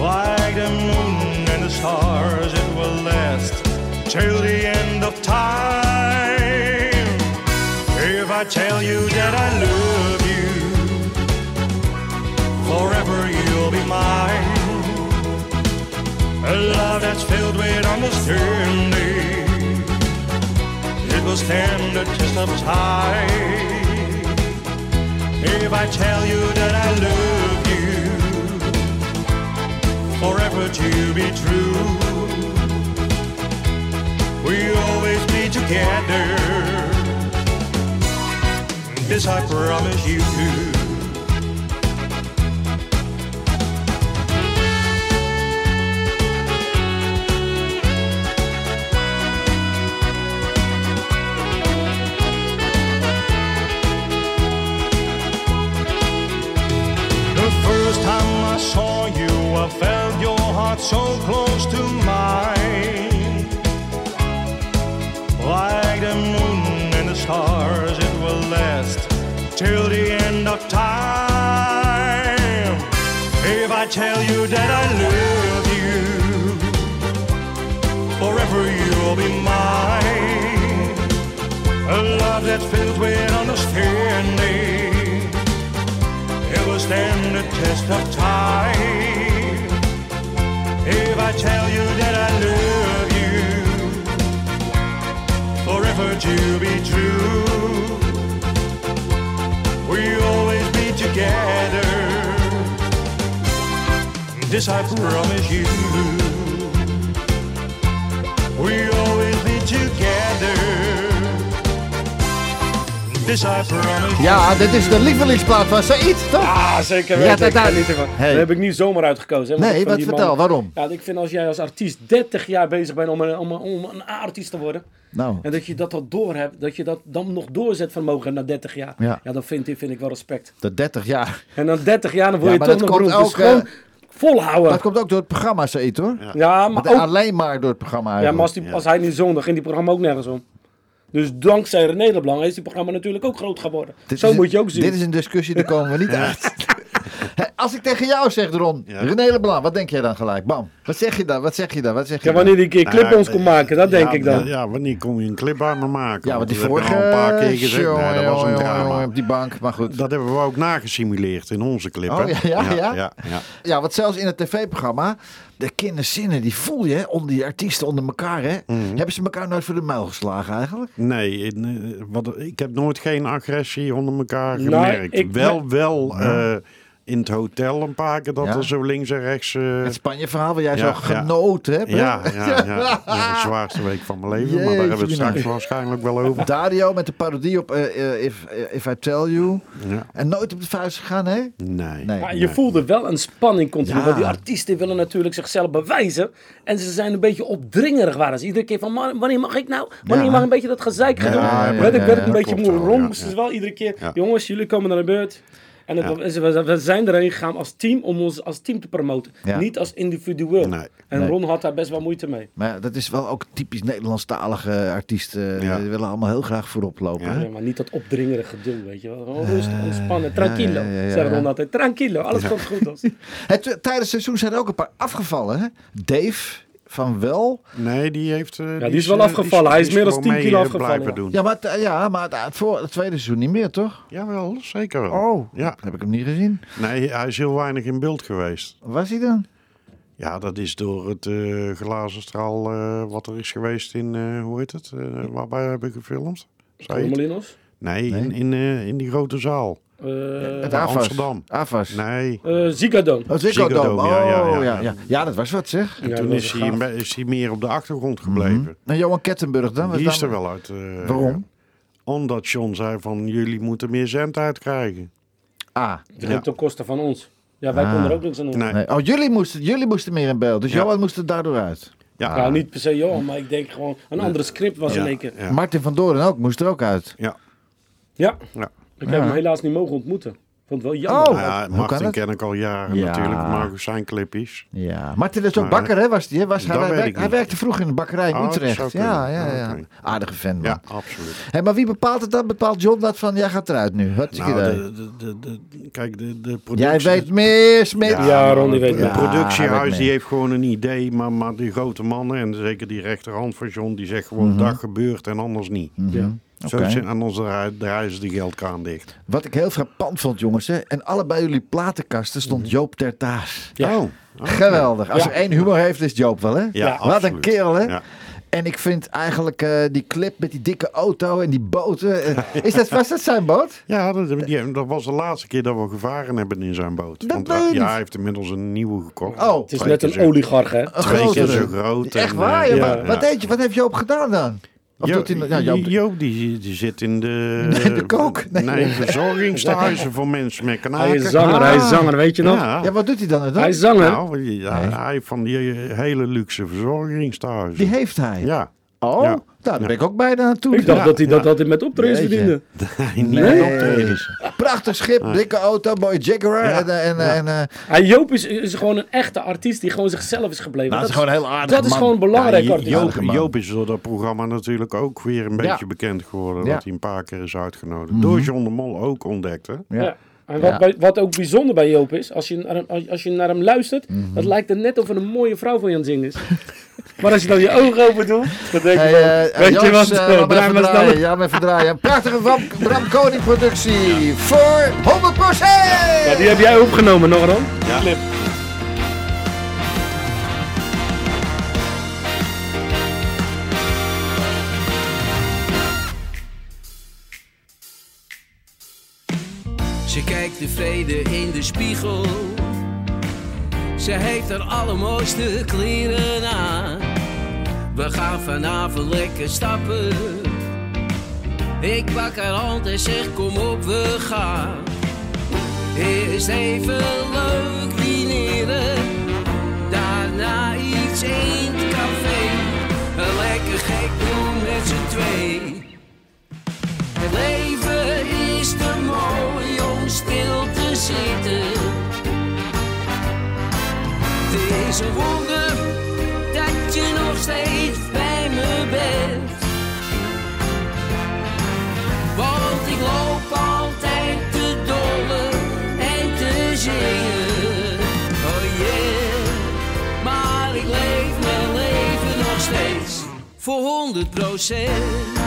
Like the moon and the stars, it will last till the end of time. I tell you that I love you, forever you'll be mine. A love that's filled with understanding. It will stand the test of time. If I tell you that I love you, forever to be true. We'll always be together. This I promise you. The first time I saw you, I felt your heart so close that I love you, forever you'll be mine. A love that's filled with understanding. It will stand the test of time. If I tell you that I love you, forever to be true. This I promise you. We'll always be together. This I promise you. Ja, dit is de lievelingsplaat van Said, toch? Ah, zeker Ja, weten. dat- ik dat- geniet ervan. Hey. Dat heb ik niet zomaar uitgekozen. hè, want Nee, wat vertel, man- waarom? Ja, ik vind als jij als artiest 30 jaar bezig bent om een, om een, om een A-artiest te worden. Nou. En dat je dat al door hebt, dat je dat dan nog doorzetvermogen na 30 jaar. Ja. Ja, dat vind, ik- vind ik wel respect. De 30 jaar. En dan 30 jaar, dan word Ja, je maar toch dat nog komt. Dus ook, gewoon eh, volhouden. Dat komt ook door het programma, Said, hoor. Ja, maar ook- Alleen maar door het programma Ja, maar als, die, als hij niet zong, dan ging die programma ook nergens om. Dus dankzij René Leblanc is die programma natuurlijk ook groot geworden. Dit Zo een- moet je ook zien. Dit is een discussie, daar komen we niet uit. Als ik tegen jou zeg, Ron, René Leblanc, wat denk jij dan gelijk? Bam. Wat zeg je dan? Wat zeg je dan? Wat zeg je Ja, wanneer die een keer clip bij ons kon maken, dat denk ja, ik dan. Ja, wanneer kon je een clip bij me maken? Ja, want die vorige al een paar keer gezegd. Nee, dat was een drama. op die bank, maar goed. Dat hebben we ook nagesimuleerd in onze clip. Oh, ja, ja, ja? ja, ja. Ja, want zelfs in het tv-programma, de kinderzinnen, die voel je hè, onder die artiesten onder elkaar. Hè? Mhm. Hebben ze elkaar nooit voor de muil geslagen eigenlijk? Nee, in, eh, wat, ik heb nooit geen agressie onder elkaar Nou, gemerkt. ik- wel, wel Ja. In het hotel een paar keer dat Ja. er zo links en rechts... eh, Het Spanje-verhaal waar jij ja, zo genoten hebt. hè? Ja, ja, ja, ja. de zwaarste week van mijn leven. maar daar hebben we het straks waarschijnlijk wel over. Dario met de parodie op eh, eh, if, if I Tell You. Ja. En nooit op de vuist gegaan, hè? Nee. nee. Maar je voelde wel een spanning continu. Ja. Want die artiesten willen natuurlijk zichzelf bewijzen. En ze zijn een beetje opdringerig waren ze. Iedere keer van, "Man, wanneer mag ik nou? Wanneer Ja. mag een beetje dat gezeik gaan Ja, doen? ja, ja, werd ik, werd een beetje moe. wel, Ron ja, moesten ja. ze wel iedere keer. Ja. Jongens, jullie komen naar de beurt. En het, Ja. we, we zijn erheen gegaan als team om ons als team te promoten. Ja. Niet als individueel. Nee. En Nee. Ron had daar best wel moeite mee. Maar ja, dat is wel ook typisch Nederlandstalige artiesten. Ja. Die willen allemaal heel graag voorop lopen. Ja. hè? Ja, maar niet dat opdringerige gedoe, weet je wel. Gewoon rustig, ontspannen, tranquilo. ja, ja, ja, Zeggen ja. Ron altijd, tranquilo, alles komt goed. Als. Eh, tijdens het seizoen zijn er ook een paar afgevallen. Hè? Dave van Wel. Nee, die heeft... eh, die is wel eh, afgevallen. Hij is meer dan gewoon 10 mee, kilo eh, afgevallen, ja. doen. Ja, maar, het, ja, maar het, het voor het tweede seizoen niet meer, toch? Jawel, zeker wel. Oh, Ja. heb ik hem niet gezien. Nee, hij is heel weinig in beeld geweest. Waar was hij dan? Ja, dat is door het eh, glazen straal eh, wat er is geweest in, eh, hoe heet het, waarbij hebben we gefilmd? Zei? Molinos? Nee, Nee. In, in, in die grote zaal. Eh Het bij AFAS. Amsterdam. AFAS. Nee. eh Ziggo-Dome. Oh, ja, ja, Oh, ja, ja, ja. ja. Ja, dat was wat zeg. En Ja, toen is hij, is hij meer op de achtergrond gebleven. En Johan Kettenburg dan? Was Die is dan- er wel uit. eh, Waarom? Omdat John zei van, jullie moeten meer zendtijd krijgen. Ah. Dat ging ten koste van ons. Ja, wij Ah. konden er ook niks aan doen. Nee. Nee. Oh, jullie moesten, jullie moesten meer in beeld. Dus Ja. Johan moest er daardoor uit. Ja, Nou, niet per se Johan, maar ik denk gewoon een andere script was ja, in één keer. Ja. Martin van Doren ook, moest er ook uit. ja. Ja, Ja. Ik Ja. heb hem helaas niet mogen ontmoeten. vond het wel jammer. Oh. Ja, hoe kan Martin het? ken ik al jaren Ja. natuurlijk, maar zijn clipjes. Ja, Martin is ook Maar, bakker, hè? Was die, hè? Was, hij, werk- hij werkte vroeg in de bakkerij in Oh, Utrecht. Ja, ja, ja. Aardige fan, man. Ja, absoluut. Hé, maar wie bepaalt het dan? Bepaalt John dat van, jij gaat eruit nu? Hartstikke Nou, idee. de, de, de, de- kijk, de, de productie... Jij weet meer, Smit. Ja, Ron, die weet Het meer. Ja, hij productiehuis die heeft gewoon een idee, maar, maar die grote mannen en zeker die rechterhand van John, die zegt gewoon dat gebeurt en anders niet. Ja. Mhm. Oké. zijn- en anders draaien de geldkraan dicht. Wat ik heel frappant vond, jongens. Hè? En allebei jullie platenkasten stond Joop Tertaars. Ja. Oh, Geweldig. Als Ja. er één humor heeft, is Joop wel, hè? Ja, Wat een kerel, hè? Ja. En ik vind eigenlijk eh, die clip met die dikke auto en die boten. eh, is dat, was dat zijn boot? Ja, dat, die- dat was de laatste keer dat we gevaren hebben in zijn boot. Dat Want je ja, hij heeft inmiddels een nieuwe gekocht. Oh. Het is net een zo- oligarch, hè? Een Twee keer zo groot. Echt en, waar? eh, Ja, ja, maar ja. Wat, deed je, wat heeft Joop gedaan dan? Of Jo- doet hij, ja, Joop, Joop die, die zit in de... Nee, de kook. Nee. Nee, verzorgingsstage voor mensen met kanaken. Hij is zanger, hij is zanger, weet je nog? Ja, ja, wat doet hij dan? dan? Hij is zanger. nou, ja, hij heeft van die hele luxe verzorgingsstage. Die heeft hij. Ja. Oh, Ja. nou, daar ben ik ook bijna naartoe. Ik dacht Ja, dat hij dat ja. altijd met optredens Jeetje. verdiende. Nee, optredens. Prachtig schip, dikke auto, mooie Jaguar. Ja. En, eh, en, Ja. en, eh, En Joop is, is gewoon een echte artiest die gewoon zichzelf is gebleven. nou, dat is dat, gewoon een heel aardig dat is gewoon belangrijk, Ja, artiest. Joop, is door dat programma natuurlijk ook weer een beetje bekend geworden. Ja. Dat hij een paar keer is uitgenodigd. Door John de Mol ook ontdekt. Hè? Ja. En wat, Ja. wat ook bijzonder bij Joop is, als je naar hem, als- je naar hem luistert, Mhm. dat lijkt er net of er een mooie vrouw voor je aan het zingen is. maar als je dan je ogen open doet, dan denk je Hey, van, eh, weet je wat, eh, draai maar draaien. snel. Ja, maar even draaien. Een prachtige Bram, Bram Koning productie voor 100%! Ja, die heb jij opgenomen nog? Ja. Clip. Tevreden in de spiegel. Ze heeft haar allermooiste kleren aan. We gaan vanavond lekker stappen. Ik pak haar hand en zeg kom op we gaan. Eerst even leuk dineren. Daarna iets in het café. Een lekker gek doen met z'n twee. Het leven is te mooi te zitten. Een wonder dat je nog steeds bij me bent. Want ik loop altijd te dolle en te zingen. Oh yeah, maar ik leef mijn leven nog steeds voor 100 procent.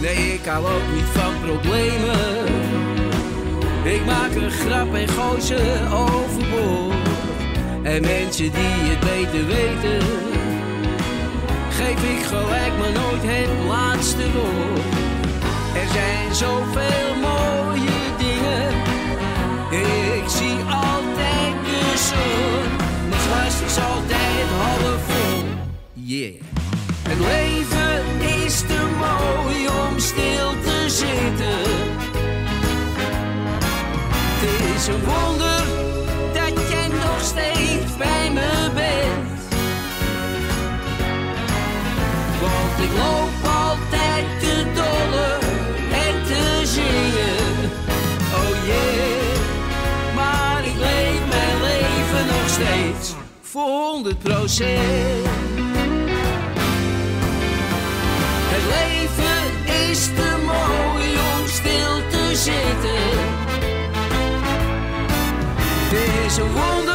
Nee, ik hou ook niet van problemen. Ik maak een grap en gooi ze overboord. En mensen die het beter weten, geef ik gelijk maar nooit het laatste woord. Er zijn zoveel mooie dingen. Ik zie altijd de zon. Mijn glas is altijd half vol. Yeah. Het leven is te mooi om stil te zitten. Het is een wonder dat jij nog steeds bij me bent. Want ik loop altijd te dolle en te zingen. Oh yeah, maar ik leef mijn leven nog steeds voor 100 procent. Is te mooi om stil te zitten. Een wonder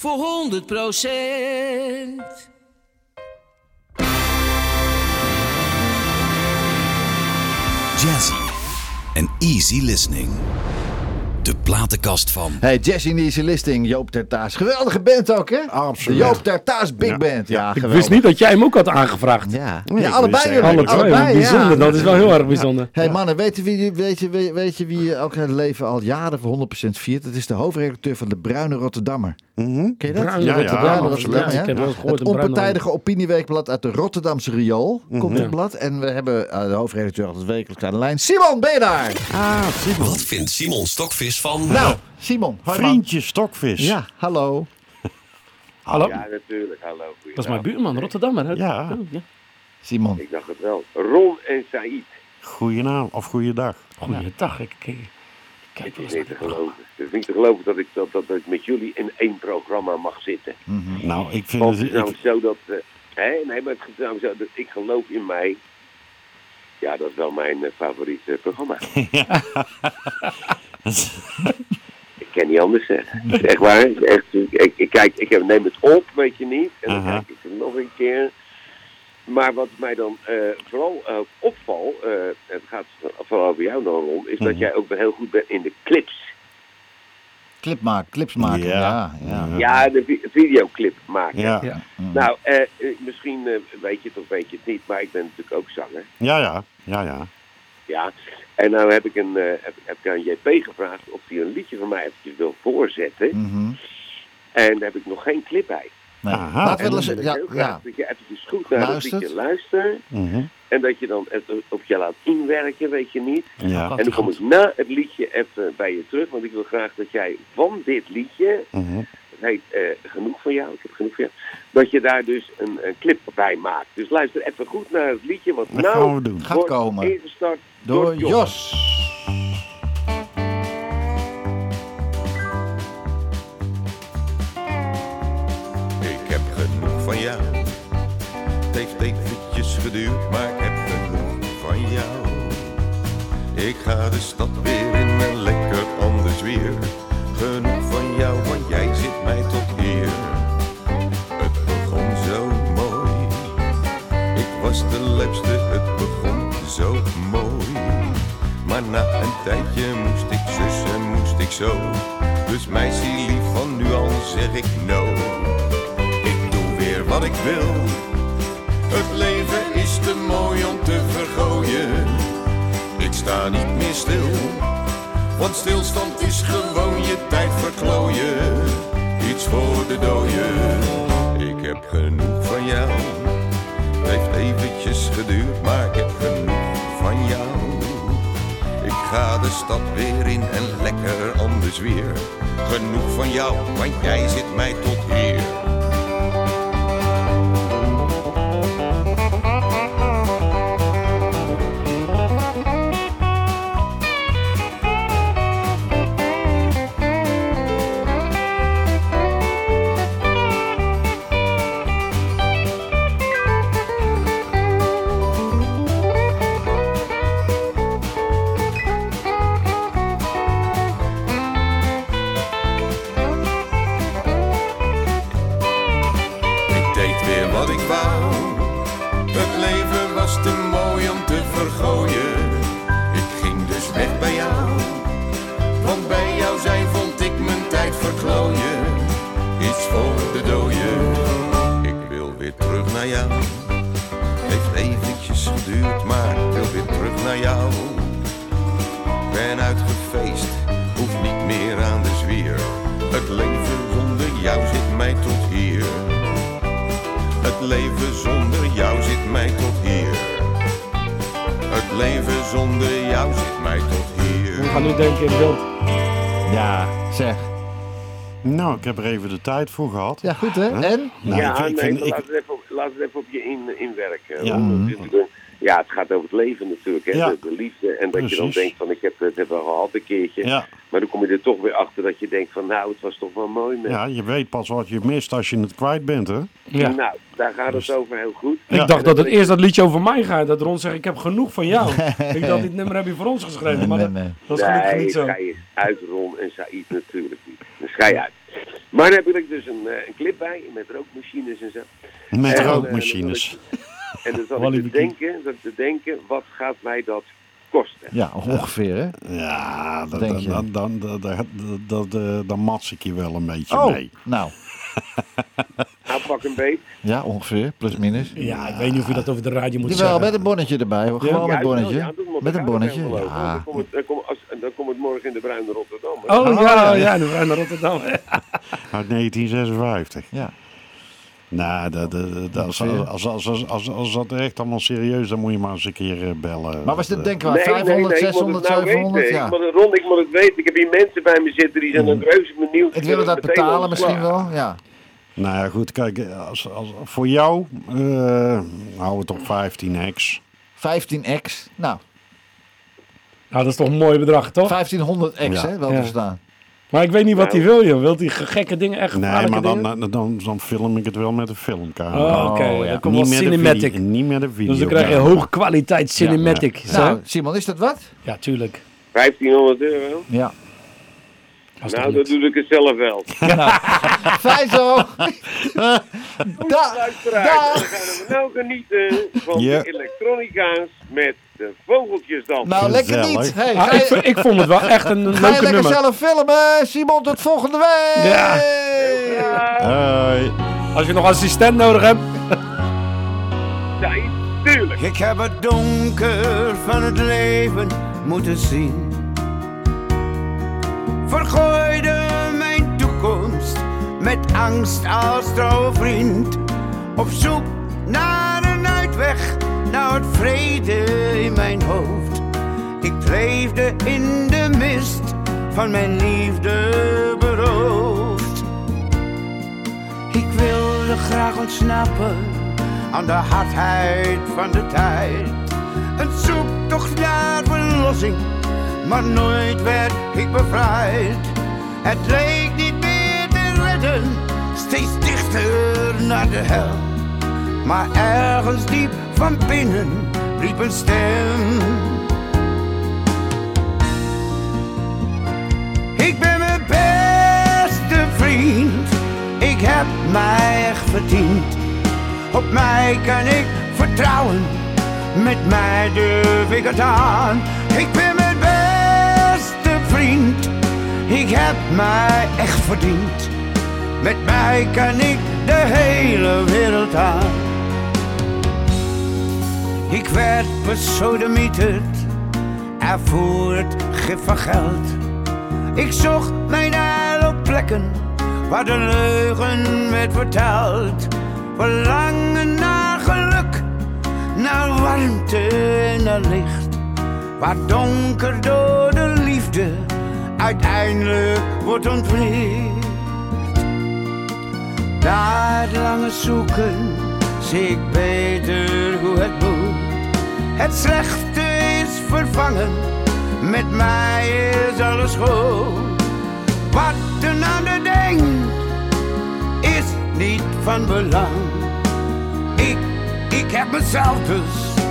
voor 100 procent. Jazzy en easy listening. De platenkast van. Hey, Jesse Easy Listing, Joop Tertaas. Geweldige band ook, hè? Absoluut. De Joop Tertaas Big Ja. Band. Ja, Ik geweldig. wist niet dat jij hem ook had aangevraagd. Ja, Nee, ja ik allebei jullie. eigenlijk Alle twee, Allebei, bijzonder. ja. Dat is wel heel erg bijzonder. Hey mannen, weten wie, weet, je, weet, weet je wie ook het leven al jaren voor 100% viert? Dat is de hoofdredacteur van de Bruine Rotterdammer. Mhm. Ken je dat? Ja, ja, Rotterdam, Bruine absoluut. Rotterdam, ja. Ik heb wel eens gehoord Het onpartijdige opinieweekblad uit de Rotterdamse Riool komt Ja. het blad. En we hebben eh, de hoofdredacteur altijd wekelijks aan de lijn. Simon, ben je daar? Ah, Simon. Wat vindt Simon Stokvis van... Nou, Simon. hoi, man. Vriendje Stokvis. Ja, hallo. Hallo? Ja, natuurlijk. Hallo. Dat is mijn buurman, Rotterdammer. hè? Ja. Oh, ja. Simon. Ik dacht het wel. Ron en Said. Goeienaam of goeiedag. Goeiedag. Ik kijk Het is niet te geloven. Het is niet te geloven dat ik, dat, dat, ik met jullie in één programma mag zitten. Nou, ik vind Want het... nou ik- zo dat... eh, hè, nee, maar het is nou zo dat ik geloof in mij. Ja, dat is wel mijn eh, favoriete programma. ik kan niet anders zeggen. Het is echt waar. Echt, ik, ik, kijk, ik heb, neem het op, weet je niet. En dan kijk ik het nog een keer. Maar wat mij dan eh, vooral eh, opvalt, eh, het gaat vooral over jou nog rond, is dat Mhm. jij ook wel heel goed bent in de clips. Clip maken, clips maken. Ja, Ja. ja. de vi- videoclip maken. Ja. Ja. Mm. Nou, misschien eh, weet je het of weet je het niet, maar ik ben natuurlijk ook zanger. Ja, ja. Ja, ja. Ja. En nou heb ik, een, eh, heb, heb ik aan JP gevraagd of hij een liedje van mij eventjes wil voorzetten. Mhm. En daar heb ik nog geen clip bij. Nee. Aha. Laten we eens- ja, heel graag ja. dat je eventjes goed naar Luistert. dat liedje luistert. Mhm. En dat je dan het op je laat inwerken, weet je niet. Ja. En dan kom ik na het liedje even bij je terug. Want ik wil graag dat jij van dit liedje, Mhm. het heet eh, Genoeg van jou, ik heb genoeg van jou. Dat je daar dus een, een clip bij maakt. Dus luister even goed naar het liedje. Wat Dat nou gaan we doen. Gaat komen. ingestart Door Jos. Ik Het heeft eventjes geduurd, maar ik heb genoeg van jou. Ik ga de stad weer in een lekker anders weer. Genoeg van jou, want jij zit mij tot hier. Het begon zo mooi. Ik was de leukste, het begon zo mooi. Maar na een tijdje moest ik zus en moest ik zo. Dus meisje lief, van nu al zeg ik no. Ik wil. Het leven is te mooi om te vergooien. Ik sta niet meer stil. Want stilstand is gewoon je tijd verklooien. Iets voor de dooien. Ik heb genoeg van jou. Het heeft eventjes geduurd, maar ik heb genoeg van jou. Ik ga de stad weer in en lekker anders weer. Genoeg van jou, want jij zit mij tot hier. Het leven zonder jou zit mij tot hier. Het leven zonder jou zit mij tot hier. Het leven zonder jou zit mij tot hier. We gaan nu denken in beeld. Ja, zeg. Nou, ik heb er even de tijd voor gehad. Ja, goed hè? En? Nou, ja, ik, ik nee, vind, ik, laat, het even op, laat het even op je in, inwerken. Ja. Ja, het gaat over het leven natuurlijk, hè? Ja. De, de liefde. En dat je dan denkt van, ik heb het hebben we gehad een keertje. ja, Maar dan kom je er toch weer achter dat je denkt van, nou, het was toch wel mooi. Met. ja, je weet pas wat je mist als je het kwijt bent, hè? Ja. Nou, daar gaat het over heel goed. Ja. Ik dacht dat het eerst dat liedje over mij gaat. Dat Ron zegt, ik heb genoeg van jou. ik dacht, dit nummer heb je voor ons geschreven. Nee, maar nee, dat, nee. dat is gelukkig nee, niet zo. ga je uit Ron en Said natuurlijk niet. Dus ga je uit. Maar daar heb ik dus een, eh, een clip bij, met rookmachines en zo. Met En, eh, rookmachines. En dan zat ik te denken, zat ik te denken, wat gaat mij dat kosten? Ja, ongeveer hè? Ja, Denk dan, je? dan, dan, dan, dan, dan, dan, dan mats ik je wel een beetje Oh, mee. nou. Nou, pak een beet. Ja, ongeveer. Plus minus. Ja, ik weet niet of je dat over de radio moet Jawel, zeggen. met een bonnetje erbij. Gewoon Ja, met bonnetje. ja, doe maar met een bonnetje. Ja. Dan komt het, dan komt- als- dan komt het morgen in de Bruine Rotterdam. hè. Oh ja, ja, nu gaan we naar Rotterdam. Uit 1956. Ja. Nou, dat, dat, dat, als, als, als, als, als, als dat echt allemaal serieus, dan moet je maar eens een keer eh, bellen. Maar was dit Dat, denk wel Nee, 500, nee, nee, ik moet 600, het nou 700? weten. Ja. Ik moet het, Ron, ik moet het weten. Ik heb hier mensen bij me zitten die zijn een reuze benieuwd. Ik wil het dat betalen misschien wel. Ja. Nou ja, goed, kijk, als, als, voor jou eh houden we het op 15x. 15x. Nou, Nou, dat is toch een mooi bedrag, toch? 1500x Ja. hè, wel Ja. verstaan. Maar ik weet niet wat Nou. hij wil, joh. Wilt hij gekke dingen, echt Nee, maar dan, dan, dan, dan film ik het wel met een filmcamera. Oh, oké. Oh, ja. Dan komt wel niet, met een cinematic. video, niet met een video. Dus dan krijg je hoge kwaliteit cinematic. Zo? Nou, Simon, is dat wat? Ja, tuurlijk. 1500 euro. Ja. Nou, dat doe ik het zelf wel. Fijn zo. da, Luisteraars, da. dan gaan we nou genieten van Ja. de elektronica's met de vogeltjes dan. Nou, lekker niet. Hey, Ah, ga, ik, ik vond het wel echt een, een ga je leuke lekker nummer. zelf filmen? Simon, tot volgende week. Ja. Hoi. Als je nog assistent nodig hebt. Ja, tuurlijk. Ik heb het donker van het leven moeten zien. Vergooide mijn toekomst met angst als trouwe vriend. Op zoek naar een uitweg, naar het vrede in mijn hoofd. Ik leefde in de mist van mijn liefde beroofd. Ik wilde graag ontsnappen aan de hardheid van de tijd. Een zoektocht naar verlossing, maar nooit werd ik bevrijd. Het leek niet meer te redden, steeds dichter naar de hel. Maar ergens diep van binnen riep een stem. Ik ben mijn beste vriend, ik heb mij echt verdiend. Op mij kan ik vertrouwen, met mij durf ik het aan. Ik ben mijn beste vriend, ik heb mij echt verdiend. Met mij kan ik de hele wereld aan. Ik werd besodemieterd, ervoer het gif van geld. Ik zocht mijn heil op plekken waar de leugen werd verteld. Verlangen naar geluk, naar warmte en naar licht. Waar donker door de liefde uiteindelijk wordt ontwricht. Na het lange zoeken zie ik beter hoe het moet. Het slechte is vervangen, met mij is alles goed. Wat een ander denkt, is niet van belang. Ik, ik heb mezelf dus,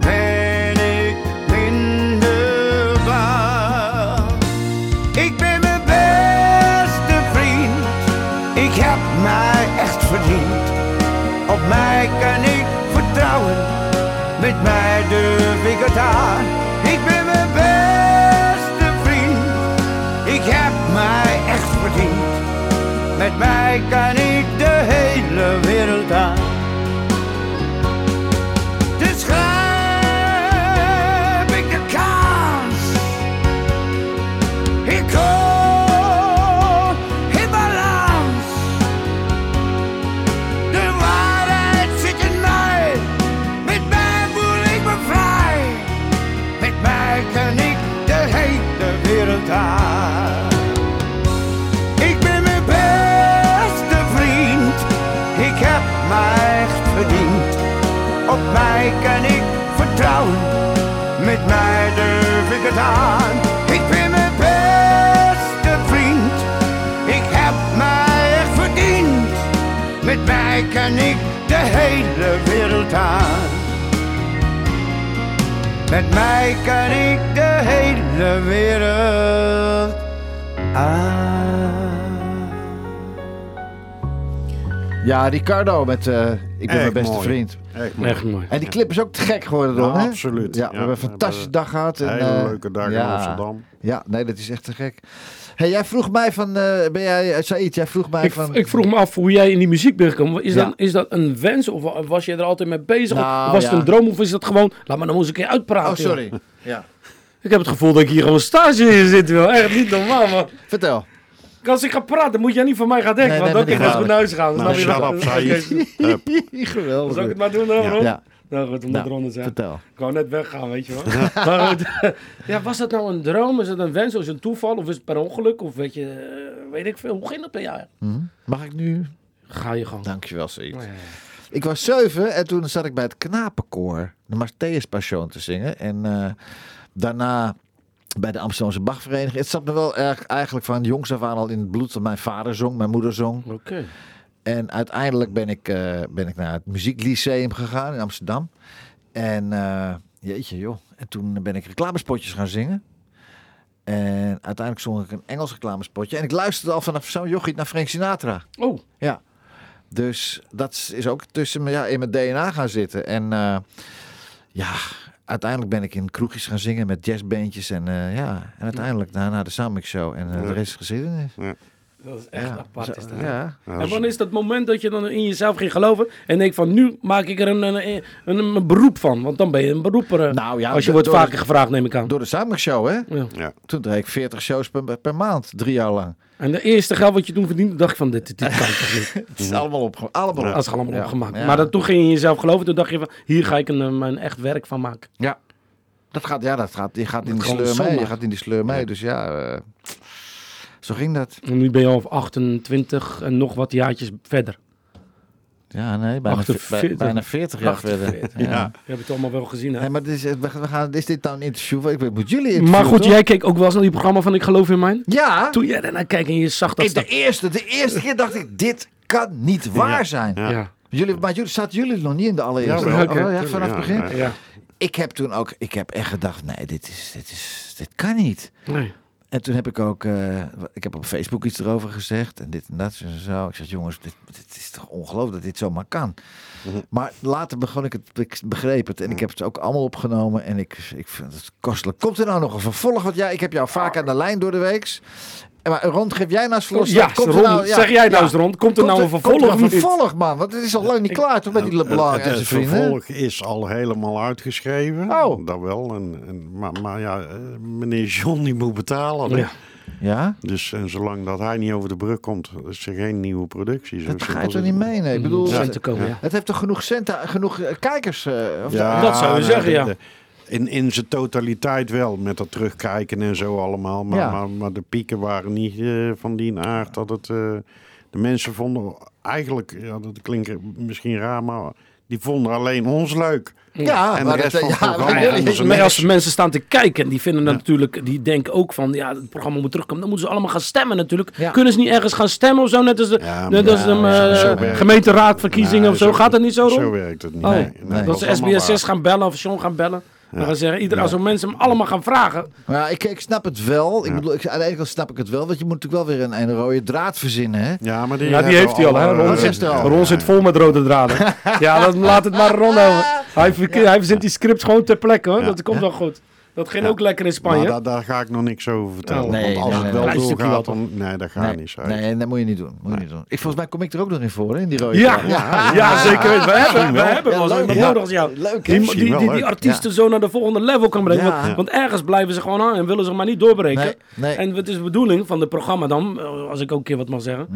ben ik minder bang. Ik ben mijn beste vriend, ik heb mij echt verdiend. Op mij kan ik vertrouwen, Ik ben mijn beste vriend, ik heb mij echt verdiend. Met mij kan ik de hele wereld aan. Kan ik de hele wereld aan. Ik ben mijn beste vriend. Ik heb mij echt verdiend. Op mij kan ik vertrouwen. Met mij durf ik het aan. Ik ben mijn beste vriend. Ik heb mij echt verdiend. Met mij kan ik de hele wereld aan. Met mij kan ik de hele wereld aan. Ja, Ricardo met eh, Ik ben mijn beste mooi. vriend. Echt mooi. Echt mooi. En die clip is ook te gek geworden, Ron, Ja, hè? absoluut. Ja, Ja, we hebben een fantastische hebben dag gehad. En, een hele eh, leuke dag in ja. Amsterdam. Ja, nee, dat is echt te gek. Hey, jij vroeg mij van, eh, ben jij, uh, Said, jij vroeg mij Ik, van... ik vroeg me af hoe jij in die muziek bent gekomen. Is, Ja. dat, is dat een wens of wa- was je er altijd mee bezig? Nou, of was het een droom of is dat gewoon... Laat maar dan eens een keer uitpraten. Oh, sorry. joh. Ja. Ik heb het gevoel dat ik hier gewoon stage in zit. Joh. Echt niet normaal, man. Vertel. Als ik ga praten, moet jij niet van mij gaan denken. Nee, want dan kan ik naar huis gaan. Nou, wel? Hup. Geweldig. Zal ik het maar doen Ja. Ron? Ja. Nou goed, om Nou, de ronde zijn. Vertel. Ik wou net weggaan, weet je wel. maar goed. ja, was dat nou een droom? Is het een wens? Of is het een toeval? Of is het per ongeluk? Of weet je, eh, weet ik veel. Hoe ging dat bij jou? Mhm. Mag ik nu? Ga je gang. Dankjewel, Said. Oh, ja, ja. Ik was zeven en toen zat ik bij het knapenkoor de Matthäus Passion te zingen. En eh, daarna bij de Amsterdamse Bachvereniging. Het zat me wel erg, eigenlijk van jongs af aan al in het bloed dat mijn vader zong, mijn moeder zong. Oké. En uiteindelijk ben ik, eh, ben ik naar het muzieklyceum gegaan in Amsterdam. En eh, jeetje joh. En toen ben ik reclamespotjes gaan zingen. En uiteindelijk zong ik een Engels reclamespotje. En ik luisterde al vanaf zo'n jochie naar Frank Sinatra. Oh. Ja. Dus dat is ook tussen me, ja, in mijn DNA gaan zitten. En eh, ja, uiteindelijk ben ik in kroegjes gaan zingen met jazzbandjes. En ja, en uiteindelijk daarna de Soundmix Show. En eh, de rest is geschiedenis. Ja. Dat is echt Ja, apart. Is dat, ja. Ja, En is- wanneer is dat moment dat je dan in jezelf ging geloven en denk van nu maak ik er een, een, een, een beroep van? Want dan ben je een beroeper. eh, Nou ja, als je wordt vaker gevraagd, neem ik aan. Door de Soundmix Show, hè? Ja. Ja. Toen deed ik 40 shows per, per maand, drie jaar lang. En de eerste geld wat je toen verdiende, dacht ik van dit, dit kan toch niet. Het is allemaal, op, allemaal op. Dat is allemaal Ja. opgemaakt. Ja. Maar dan, toen ging je in jezelf geloven, toen dacht je van hier ga ik een, eh, mijn echt werk van maken. Ja. Dat gaat, ja, dat gaat, je gaat in Dat die sleur mee. Je gaat in die sleur mee. Dus ja, eh, zo ging dat. En nu ben je al 28 en nog wat jaartjes verder. Ja, nee, bijna, 48. bij- bijna 40 jaar 48, verder. Ja. Je hebt het allemaal wel gezien, hè? Nee, maar dit is, we, we gaan, is dit nou een interview? Ik moet jullie interviewen, Maar goed, toch? jij keek ook wel eens naar die programma van Ik Geloof in Mijn? Ja, Toen jij daarnaar keek en je zag dat... ik, de, eerste, de eerste keer dacht ik, dit kan niet waar zijn. Ja. ja. Jullie, maar jullie, zaten jullie nog niet in de allereerste? Ja. Oh, ja, Tuurlijk, vanaf het ja, begin? ja. ja. Ik heb toen ook, ik heb echt gedacht, nee, dit is, dit is, dit kan niet. Nee. En toen heb ik ook, eh, ik heb op Facebook iets erover gezegd en dit en dat en zo. Ik zeg, jongens, dit, dit is toch ongelooflijk dat dit zomaar kan. Mhm. Maar later begon ik het, ik begreep het en ik heb het ook allemaal opgenomen en ik, ik vind het kostelijk. Komt er nou nog een vervolg? Want ja, ik heb jou vaak aan de lijn door de weeks. Maar Ron, geef jij nou eens los. Ja, Komt er nou- ja, zeg jij nou ja. eens rond, komt er nou een komt vervolg er of een vervolg, man? Want het is al lang niet klaar, toch, met die LeBlanc en Het, vervolg is al helemaal uitgeschreven. Oh. Dat wel. En, en, maar, maar ja, eh, meneer John die moet betalen. Ja. Ja? Dus en zolang dat hij niet over de brug komt, is er geen nieuwe productie. Zo Dat ga je simpel toch is niet het. menen? Ik bedoel, Ja. het, te komen, ja. het heeft toch genoeg centen, genoeg eh, kijkers? eh, of Ja, Dat zou je nee, zeggen, de- ja. de- in, in zijn totaliteit wel, met dat terugkijken en zo allemaal. Maar, Ja. maar, maar de pieken waren niet eh, van die aard dat het... eh, de mensen vonden eigenlijk, ja, dat klinkt misschien raar, maar die vonden alleen ons leuk. Ja, en maar de rest dat- van het ja, maar- als mensen staan te kijken en die vinden natuurlijk, die denken ook van, ja, het programma moet terugkomen, dan moeten ze allemaal gaan stemmen natuurlijk. Ja. Kunnen ze niet ergens gaan stemmen of zo, net als de, Ja, net als de ja, eh, gemeenteraadverkiezingen of zo. Gaat dat niet zo? Zo werkt het niet. Oh, nee, nee, dat is ze allemaal SBS6 waar. gaan bellen of John gaan bellen. Dan gaan zeggen, ieder, als we mensen hem allemaal gaan vragen. Maar ja, ik, ik snap het wel. Ik bedoel, ik, aan de ene kant snap ik het wel. Want je moet natuurlijk wel weer een, een rode draad verzinnen. Hè? Ja, maar die, Ja, die hebben heeft hij al, hè? Ron, zit. Ron zit vol met rode draden. ja, dan laat het maar Ron over. Hij verzint die script gewoon ter plekke, hoor. Dat komt wel goed. Dat ging ook lekker in Spanje. Maar daar, daar ga ik nog niks over vertellen. Oh, nee, want als nee, het wel nee. Doorgaat, dan... Nee, dat gaat nee, niet zo. nee, dat moet je niet doen. Moet je niet doen. Ik, volgens mij kom ik er ook nog in voor, hè, in die rode Ja, ja, ja, zeker weten. We hebben, we wel. hebben Ja, wel iemand ja. nodig als jou. Leuk? Die, die, die, artiesten zo naar de volgende level kan brengen. Ja. Want, want ergens blijven ze gewoon aan en willen ze maar niet doorbreken. Nee, nee. En het is de bedoeling van het programma dan, eh, als ik ook een keer wat mag zeggen,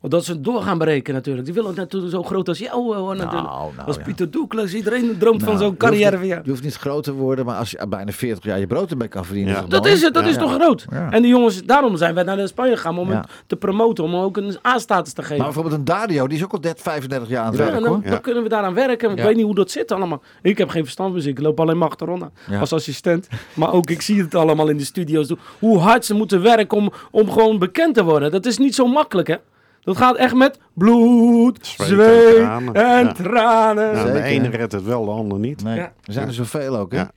want dat ze door gaan breken natuurlijk. Die willen natuurlijk zo groot als jou eh, natuurlijk. nou, als ja. Pieter Douglas, iedereen droomt van Nou, zo'n carrière. Je hoeft niet groot te worden, maar als je bijna 40 jaar je brood erbij kan verdienen. Ja. is Dat is het, dat is Ja. toch groot. Ja. En die jongens, daarom zijn wij naar Spanje gegaan om Ja. het te promoten, om ook een A-status te geven. Maar bijvoorbeeld een Dario, die is ook al 30, 35 jaar aan het Ja, werk, dan, hoor. dan kunnen we daaraan werken. Ik Ja. weet niet hoe dat zit allemaal. Ik heb geen verstand van muziek. Ik loop alleen maar achterom Ja. als assistent. Maar ook ik zie het allemaal in de studio's. Hoe hard ze moeten werken om, om gewoon bekend te worden. Dat is niet zo makkelijk, hè? Dat gaat echt met bloed, Zweet zweet, en en tranen. tranen. Ja, Zeker. de ene redt het wel, de ander niet. Nee, Ja. er zijn er zoveel ook, hè? Ja.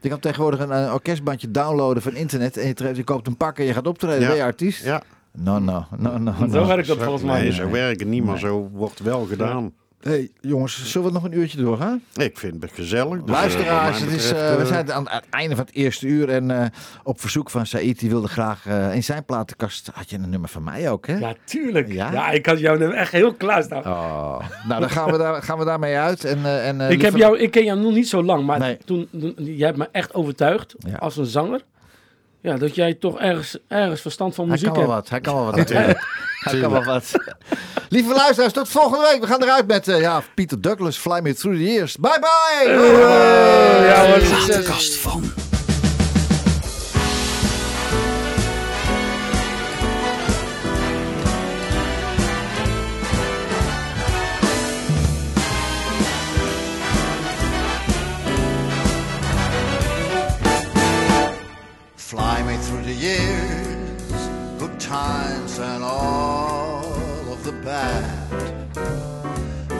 Je kan tegenwoordig een, een orkestbandje downloaden van internet en je, treft- je koopt een pak en je gaat optreden. Ja. Ben je artiest? Ja. No, no, no, no. Zo no. werkt dat volgens mij. Nee, niet. zo werkt het niet, maar zo wordt wel gedaan. Hey, jongens, zullen we nog een uurtje doorgaan? Ik vind het gezellig. dus, Luisteraars, eh, het is, eh, we eh, zijn aan het einde van het eerste uur. En eh, op verzoek van Said, die wilde graag eh, in zijn platenkast... had je een nummer van mij ook, hè? Ja, tuurlijk. Ja? Ja, ik had jou nu echt heel klaar staan. Oh, nou, dan gaan we, daar, gaan we daarmee uit. En, eh, en, eh, ik, heb jou, ik ken jou nog niet zo lang, maar Nee. toen, toen, jij hebt me echt overtuigd Ja. als een zanger. Ja, dat jij toch ergens, ergens verstand van Hij muziek kan wel hebt. wat, hij kan wel wat natuurlijk. Hij kan wel wat. Lieve luisteraars, tot volgende week. We gaan eruit met eh, ja, Peter Douglas, Fly Me Through the Years. Bye bye! ja, hoor, succes. Platenkast van. Times and all of the bad.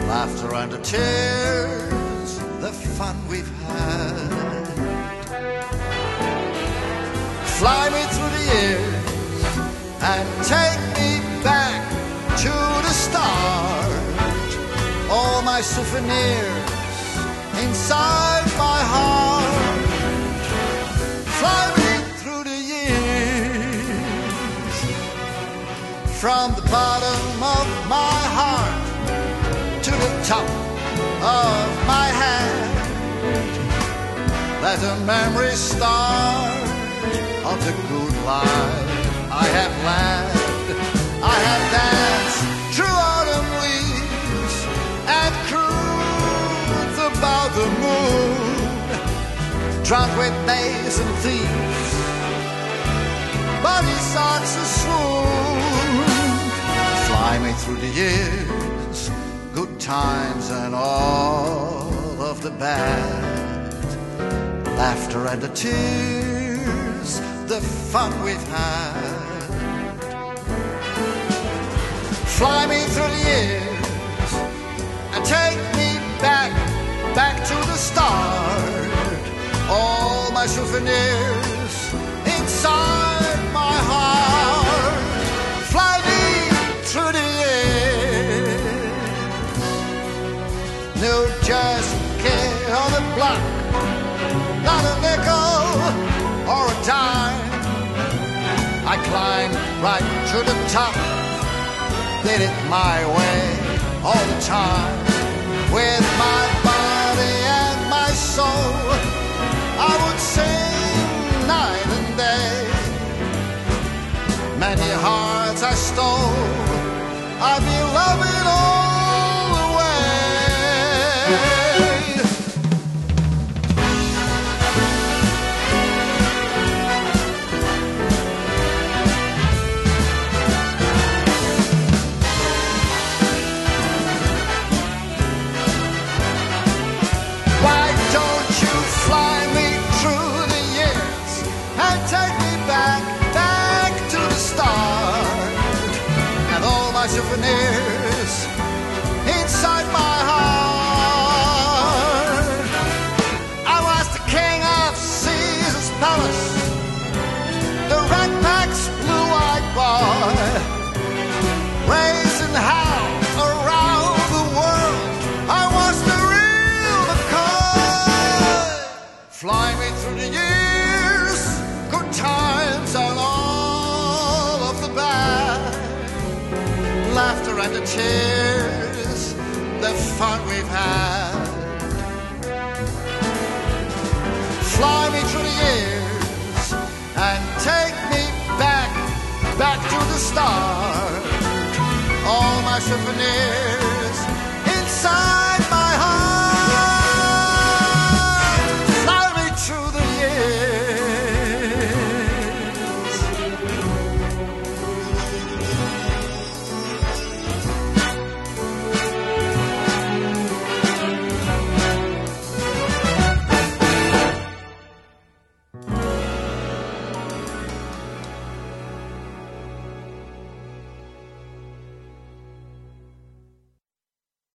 Laughter and the tears, the fun we've had. Fly me through the years and take me back to the start. All my souvenirs inside from the bottom of my heart to the top of my head. Let a memory start of the good life I have led. I have danced through autumn leaves and cruised about the moon drunk with knaves and thieves, body socks a swoon. Fly me through the years, good times and all of the bad, laughter and the tears, the fun we've had. Fly me through the years and take me back, back to the start all my souvenirs just kid on the block, not a nickel or a dime. I climbed right to the top, did it my way all the time with my body and my soul. I would sing night and day. Many hearts I stole. I'd